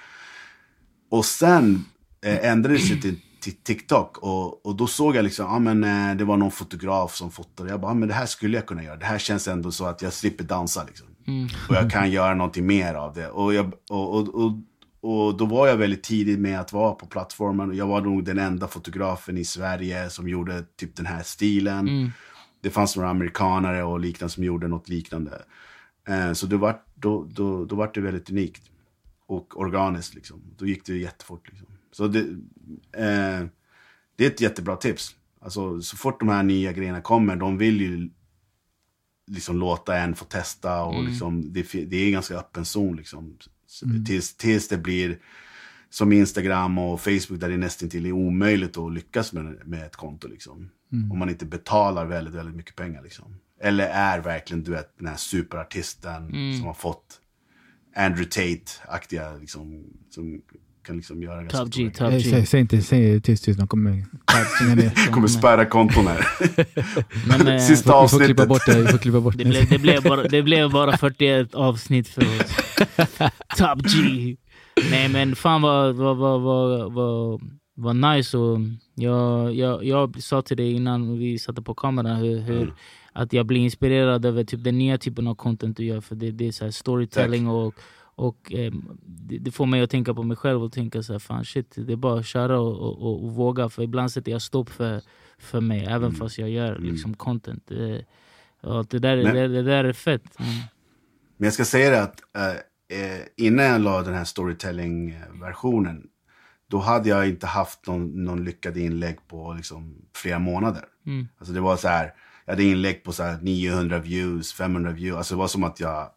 Och sen eh, ändrade det sig till, till TikTok. Och, och då såg jag liksom, ja men eh, det var någon fotograf som fotade. Jag bara, ja, men det här skulle jag kunna göra. Det här känns ändå så att jag slipper dansa liksom. Och jag kan göra någonting mer av det. Och, jag, och, och, och, och då var jag väldigt tidig med att vara på plattformen. Jag var nog den enda fotografen i Sverige som gjorde typ den här stilen. Det fanns några amerikanare och liknande som gjorde något liknande. Eh, så det var, då, då, då var det väldigt unikt. Och organiskt liksom. Då gick det jättefort liksom. Så det, eh, det är ett jättebra tips. Alltså så fort de här nya grejerna kommer, de vill ju liksom låta en få testa och liksom, det, det är en ganska öppen zon liksom. Så Tills, tills det blir som Instagram och Facebook där det nästan till är omöjligt att lyckas med, med ett konto liksom. Om man inte betalar väldigt, väldigt mycket pengar liksom. Eller är verkligen du vet den här superartisten som har fått Andrew Tate-aktiga liksom, som kan liksom göra ganska Top G, stora Top Säg, säg, G. säg inte, säg tyst tyst, de kommer stänga ner. kommer spärra konton här. Men, eh, Sista Vi får klippa avsnittet. bort det. Vi får klippa bort Det det. blev, det, blev bara, det blev bara 41 avsnitt för oss. Top G! Nej men fan vad, vad, vad, vad, vad, vad nice. Och jag, jag, jag sa till dig innan vi satte på kameran hur, hur, att jag blir inspirerad över typ den nya typen av content du gör. För det, det är så här storytelling och, och ehm, det, det får mig att tänka på mig själv och tänka så här, fan shit, det är bara att köra och, och, och, och våga. För ibland sätter jag stopp för, för mig, även fast jag gör liksom content. Det, det, där, Men- det, det där är fett. Mm. Men jag ska säga det att eh, eh, innan jag la den här storytelling-versionen, då hade jag inte haft någon, någon lyckad inlägg på liksom, flera månader. Mm. Alltså det var så här, jag hade inlägg på så här 900 views, 500 views. Alltså det var som att jag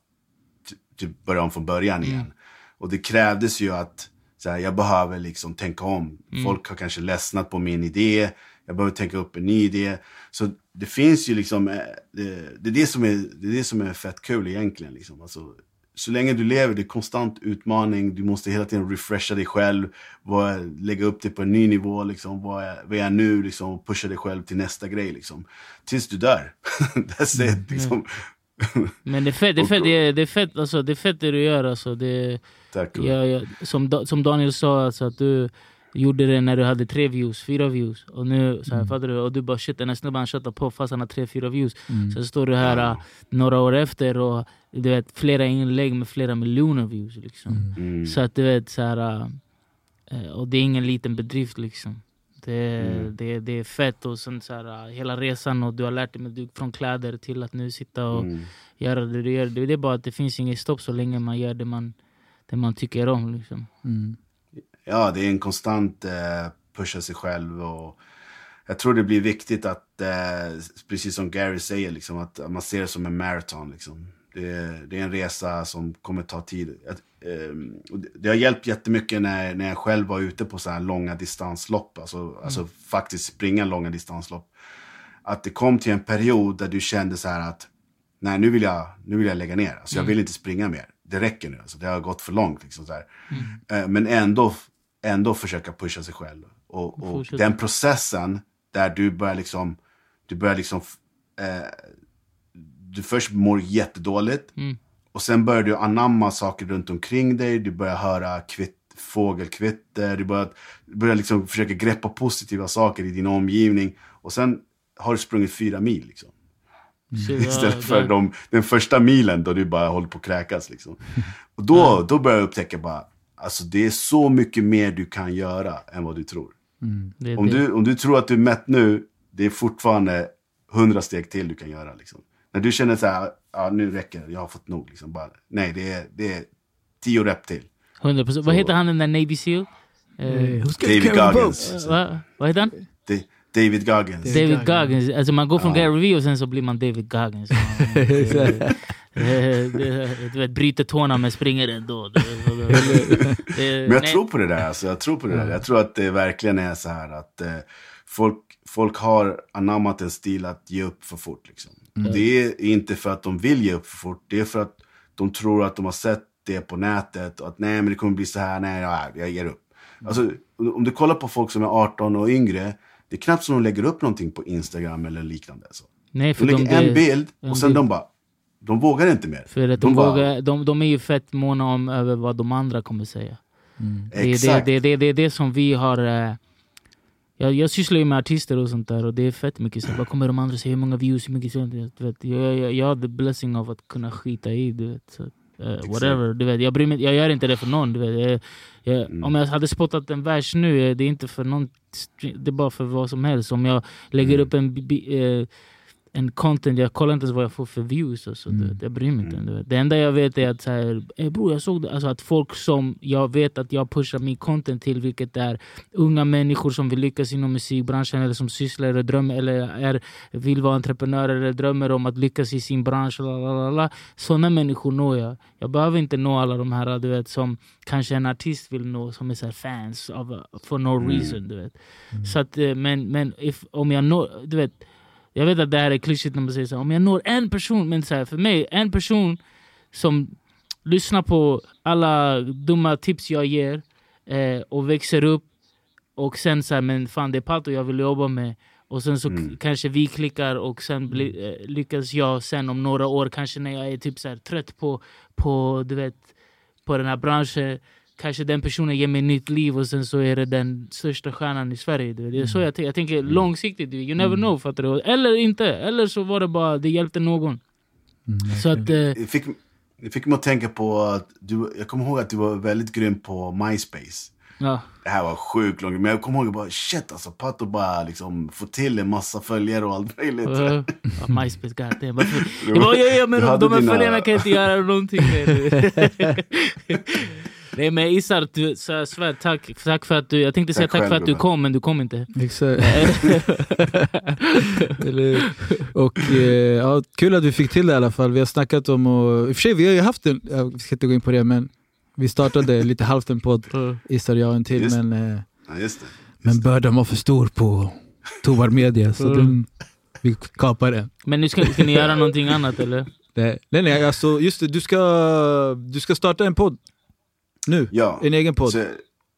typ började om från början igen. Och det krävdes ju att så här, jag behöver liksom tänka om. Folk har kanske ledsnat på min idé. Jag behöver tänka upp en ny idé. Så det finns ju liksom, eh, det, det, är, det, som är, det är det som är fett kul egentligen. Liksom. Alltså, så länge du lever, det är konstant utmaning. Du måste hela tiden refresha dig själv. Vad, lägga upp det på en ny nivå. Liksom. Vad, är, vad är jag nu? Liksom, och pusha dig själv till nästa grej. Liksom. Tills du dör. That's it. Liksom. Men det är fett, det är fett, det är, det är fett, alltså, det, är fett det du gör. Alltså, det, Tack. ja, ja, som, som Daniel sa, alltså, att du gjorde det när du hade tre views, fyra views. Och nu så här, fattar du? Och du bara shit den här snubben han på fast han har tre, fyra views. Sen står du här äh, några år efter och du vet, flera inlägg med flera miljoner views. Liksom. Mm. Så att du vet, så här, äh, och det är ingen liten bedrift liksom. Det, Mm. det, det är fett och sen så här, äh, hela resan och du har lärt dig med, från kläder till att nu sitta och Mm. göra det du gör. Det det är bara att det finns inget stopp så länge man gör det man, det man tycker om. Liksom. Mm. Ja, det är en konstant eh, pusha sig själv. Och jag tror det blir viktigt att, eh, precis som Gary säger, liksom, att man ser det som en maraton. Liksom. Det, det är en resa som kommer ta tid. Ehm, det, har hjälpt jättemycket när, när jag själv var ute på så här långa distanslopp. Alltså, alltså faktiskt springa långa distanslopp. Att det kom till en period där du kände så här att nej, nu vill jag, nu vill jag lägga ner. Alltså, Jag vill inte springa mer. Det räcker nu. Alltså, det har gått för långt. Liksom, så här. Eh, Men ändå, ändå försöka pusha sig själv. Och, och den processen där du börjar liksom, du börjar liksom eh, du först mår jättedåligt. Mm. Och sen börjar du anamma saker runt omkring dig. Du börjar höra kvitt, fågelkvitter. Du börjar, börjar liksom försöka greppa positiva saker i din omgivning. Och sen har du sprungit fyra mil. Liksom. Ja, Istället för de, den första milen då du bara håller på att kräkas. Liksom. Och då, då börjar jag upptäcka bara, alltså det är så mycket mer du kan göra än vad du tror. det är Om du, om du tror att du är mätt nu, det är fortfarande hundra steg till du kan göra. Liksom. När du känner så här, ja nu räcker det, jag har fått nog. Liksom. Bara, nej, det är, det är tio rep till. 100%. Vad heter han den där Navy Seal? Eh, got David Goggins. Boats? va? Vad heter han? Da- David Goggins. David Goggins. Goggins. Alltså man går från Ja. Gary Vee och sen så blir man David Goggins. Du vet, bryter tårna men springer ändå. Men jag tror på det där. Alltså, jag tror på det där. Jag tror att det verkligen är så här att eh, folk, folk har anammat en stil att ge upp för fort. Liksom. Det är inte för att de vill ge upp för fort. Det är för att de tror att de har sett det på nätet. Och att nej, men det kommer bli så här. Nej, ja, jag ger upp. Alltså, om du kollar på folk som är 18 och yngre. Det är knappt som de lägger upp någonting på Instagram eller liknande. Alltså. Nej, De för lägger de, en bild och sen bild. de bara, de vågar inte mer. För att de, bara- vågar, de, de är ju fett måna om över vad de andra kommer säga. Det är det, det, det, det är det som vi har... Jag, jag sysslar ju med artister och sånt där och det är fett mycket så. Vad kommer de andra säga? Hur många views? Hur mycket sånt? Du vet, jag, jag, jag har the blessing av att kunna skita i. Du vet, så, eh, whatever. Du vet, jag, bryr mig, jag gör inte det för någon. Du vet, jag, jag, Mm. Om jag hade spottat en vers nu, eh, det är inte för någon. Det är bara för vad som helst. Om jag lägger Mm. upp en, eh, en content, jag kollar inte ens vad jag får för views. Och så, du vet, jag bryr mig inte. Mm. Det enda jag vet är att, så här, eh, bror, jag såg det, alltså att folk som jag vet att jag pushar min content till, vilket är unga människor som vill lyckas inom musikbranschen eller som sysslar eller drömmer eller är, vill vara entreprenörer eller drömmer om att lyckas i sin bransch. Lalalala. Sådana människor når jag. Jag behöver inte nå alla de här du vet, som kanske en artist vill nå, som är så här fans av, for no Mm. reason. Du vet. Så att, eh, men men if, om jag når, du vet, jag vet att det här är klyschigt när man säger så här, om jag når en person, men så här, för mig, en person som lyssnar på alla dumma tips jag ger eh, och växer upp och sen så här, men fan det är Pato jag vill jobba med och sen så Mm. kanske vi klickar och sen bli, eh, lyckas jag sen om några år, kanske när jag är typ så här, trött på, på, du vet, på den här branschen Kanske den personen ger mig nytt liv och sen så är det den största stjärnan i Sverige. Det är så jag, tänker. jag tänker långsiktigt, you never know. Fattar du? Eller inte, eller så var det bara, det hjälpte någon. Så att... Eh, Det fick, det fick mig att tänka på att du, jag kommer ihåg att du var väldigt grym på MySpace. ja. Det här var sjukt långt, men jag kommer ihåg att bara shit alltså, Pato bara liksom få till en massa följare och allt möjligt. Uh, MySpace, goddamn. Varför? Jag bara, ja, ja, men de, här dina- följarna kan inte göra någonting Nej men Isar, du, så jag svär, tack, tack för att du... Jag tänkte säga Tack tack för att du kom, men du kom inte. Exakt. Eller, och, eh, ja, kul att vi fick till det i alla fall. Vi har snackat om, och, i och för sig vi har ju haft en, ja, vi ska inte gå in på det, men vi startade lite halvt en podd, Issar, jag och en till, Just men, eh, Ja, just det. men bördan var för stor på Tovar Media, så Mm. den, vi kapade den. Men nu ska, ska ni göra någonting annat eller? Nej, nej, nej alltså, just det, du ska, du ska starta en podd. Nu, Ja. en egen podd. Så,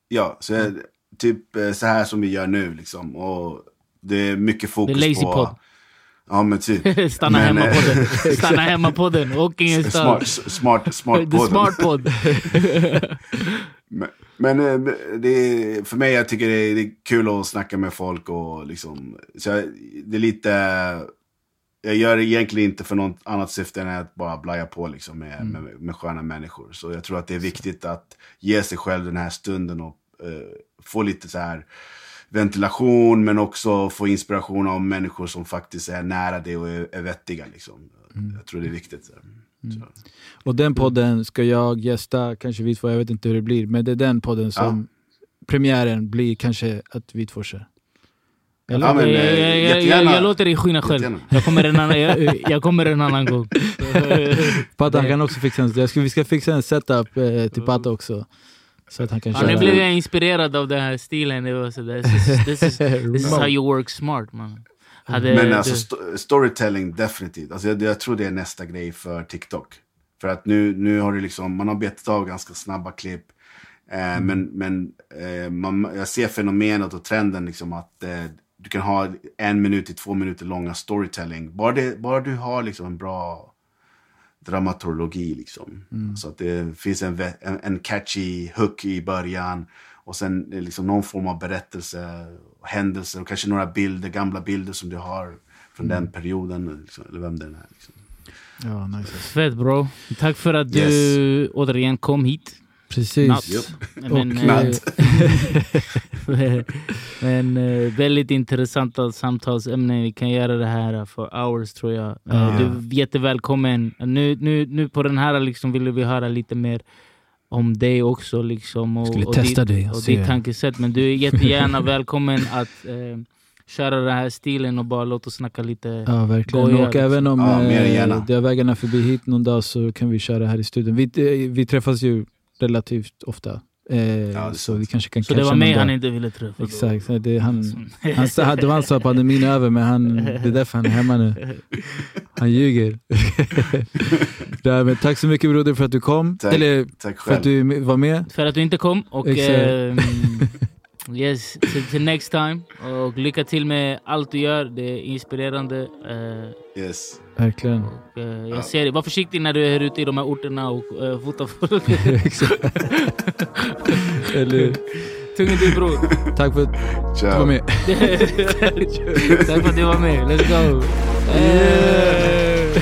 ja, så jag, typ eh, så här som vi gör nu liksom. Och det är mycket Det fokus är lazy på... podd. Ja men typ. Stanna Men, hemma eh, på den. Stanna hemma på den. Åk ingenstans. Smart, smart, smart podden. smart podd. Men, men eh, det är, för mig, jag tycker det är, det är kul att snacka med folk och liksom, så jag, det är lite, jag gör det egentligen inte för något annat syfte än att bara blaja på liksom med, med, med sköna människor. Så jag tror att det är viktigt att ge sig själv den här stunden och eh, få lite så här ventilation men också få inspiration av människor som faktiskt är nära dig och är, är vettiga. Liksom. Jag tror det är viktigt. Så. Så. Och den podden ska jag gästa, kanske vi två, jag vet inte hur det blir, men det är den podden som premiären blir kanske att vi två kör. Eller? Ja, men, jag, eh, jag, jag, jag, jag låter dig skina själv. Jättegärna. Jag kommer en annan, jag, jag kommer en annan gång. Patta han kan också fixa en, jag ska, vi ska fixa en setup eh, till Patta också. Så att han kan Ja, köra. nu blev jag inspirerad av den här stilen. Det var så där. This, is, this, is, this is how you work smart man. Hade, Men alltså du- sto- storytelling definitivt. Alltså jag, jag tror det är nästa grej för TikTok. För att nu, nu har det liksom, man har betat av ganska snabba klipp. Eh, Men, men eh, man, jag ser fenomenet och trenden liksom att eh, du kan ha en minut till två minuter långa storytelling. Bara, det, bara du har liksom en bra dramaturgi. Liksom. Mm. Så att det finns en, en, en catchy hook i början. Och sen liksom någon form av berättelse, händelser och kanske några bilder, gamla bilder som du har från Mm. den perioden. Liksom, eller vem den är. Liksom. Ja, nice. Fett bro. Tack för att du Yes. återigen kom hit. Precis. Natt. Men, eh, natt. men eh, väldigt intressanta samtalsämnen. Vi kan göra det här for hours tror jag. Eh, Ja. Du är jättevälkommen. Nu, nu, nu på den här liksom ville vi höra lite mer om dig också. Liksom, och, Skulle och testa ditt, dig och ditt tankesätt. Men du är jättegärna välkommen att eh, köra den här stilen och bara låta oss snacka lite. Ja, verkligen. Goja, och liksom. även om Ja, eh, du har vägarna förbi hit någon dag så kan vi köra här i studion. Vi, eh, vi träffas ju relativt ofta. Eh, är så vi kanske kan Så det var mig han inte ville träffa. Exakt, det, han, han, sa- det var han sa att pandemin är över men han, det är därför han är hemma nu. Han ljuger. Nej, men tack så mycket broder för att du kom. Tack. Eller Tack för att du var med. För att du inte kom. Och Exakt. ehm, yes, till, till next time. Och lycka till med allt du gör. Det är inspirerande. Eh, Yes. Verkligen. och, eh, jag ser det. Var försiktig när du är ute i de här orterna och uh, fotar folk. Eller, Tungt i bror. tack för att du Ciao. var med. Tack för att du var med. Let's go. Eh.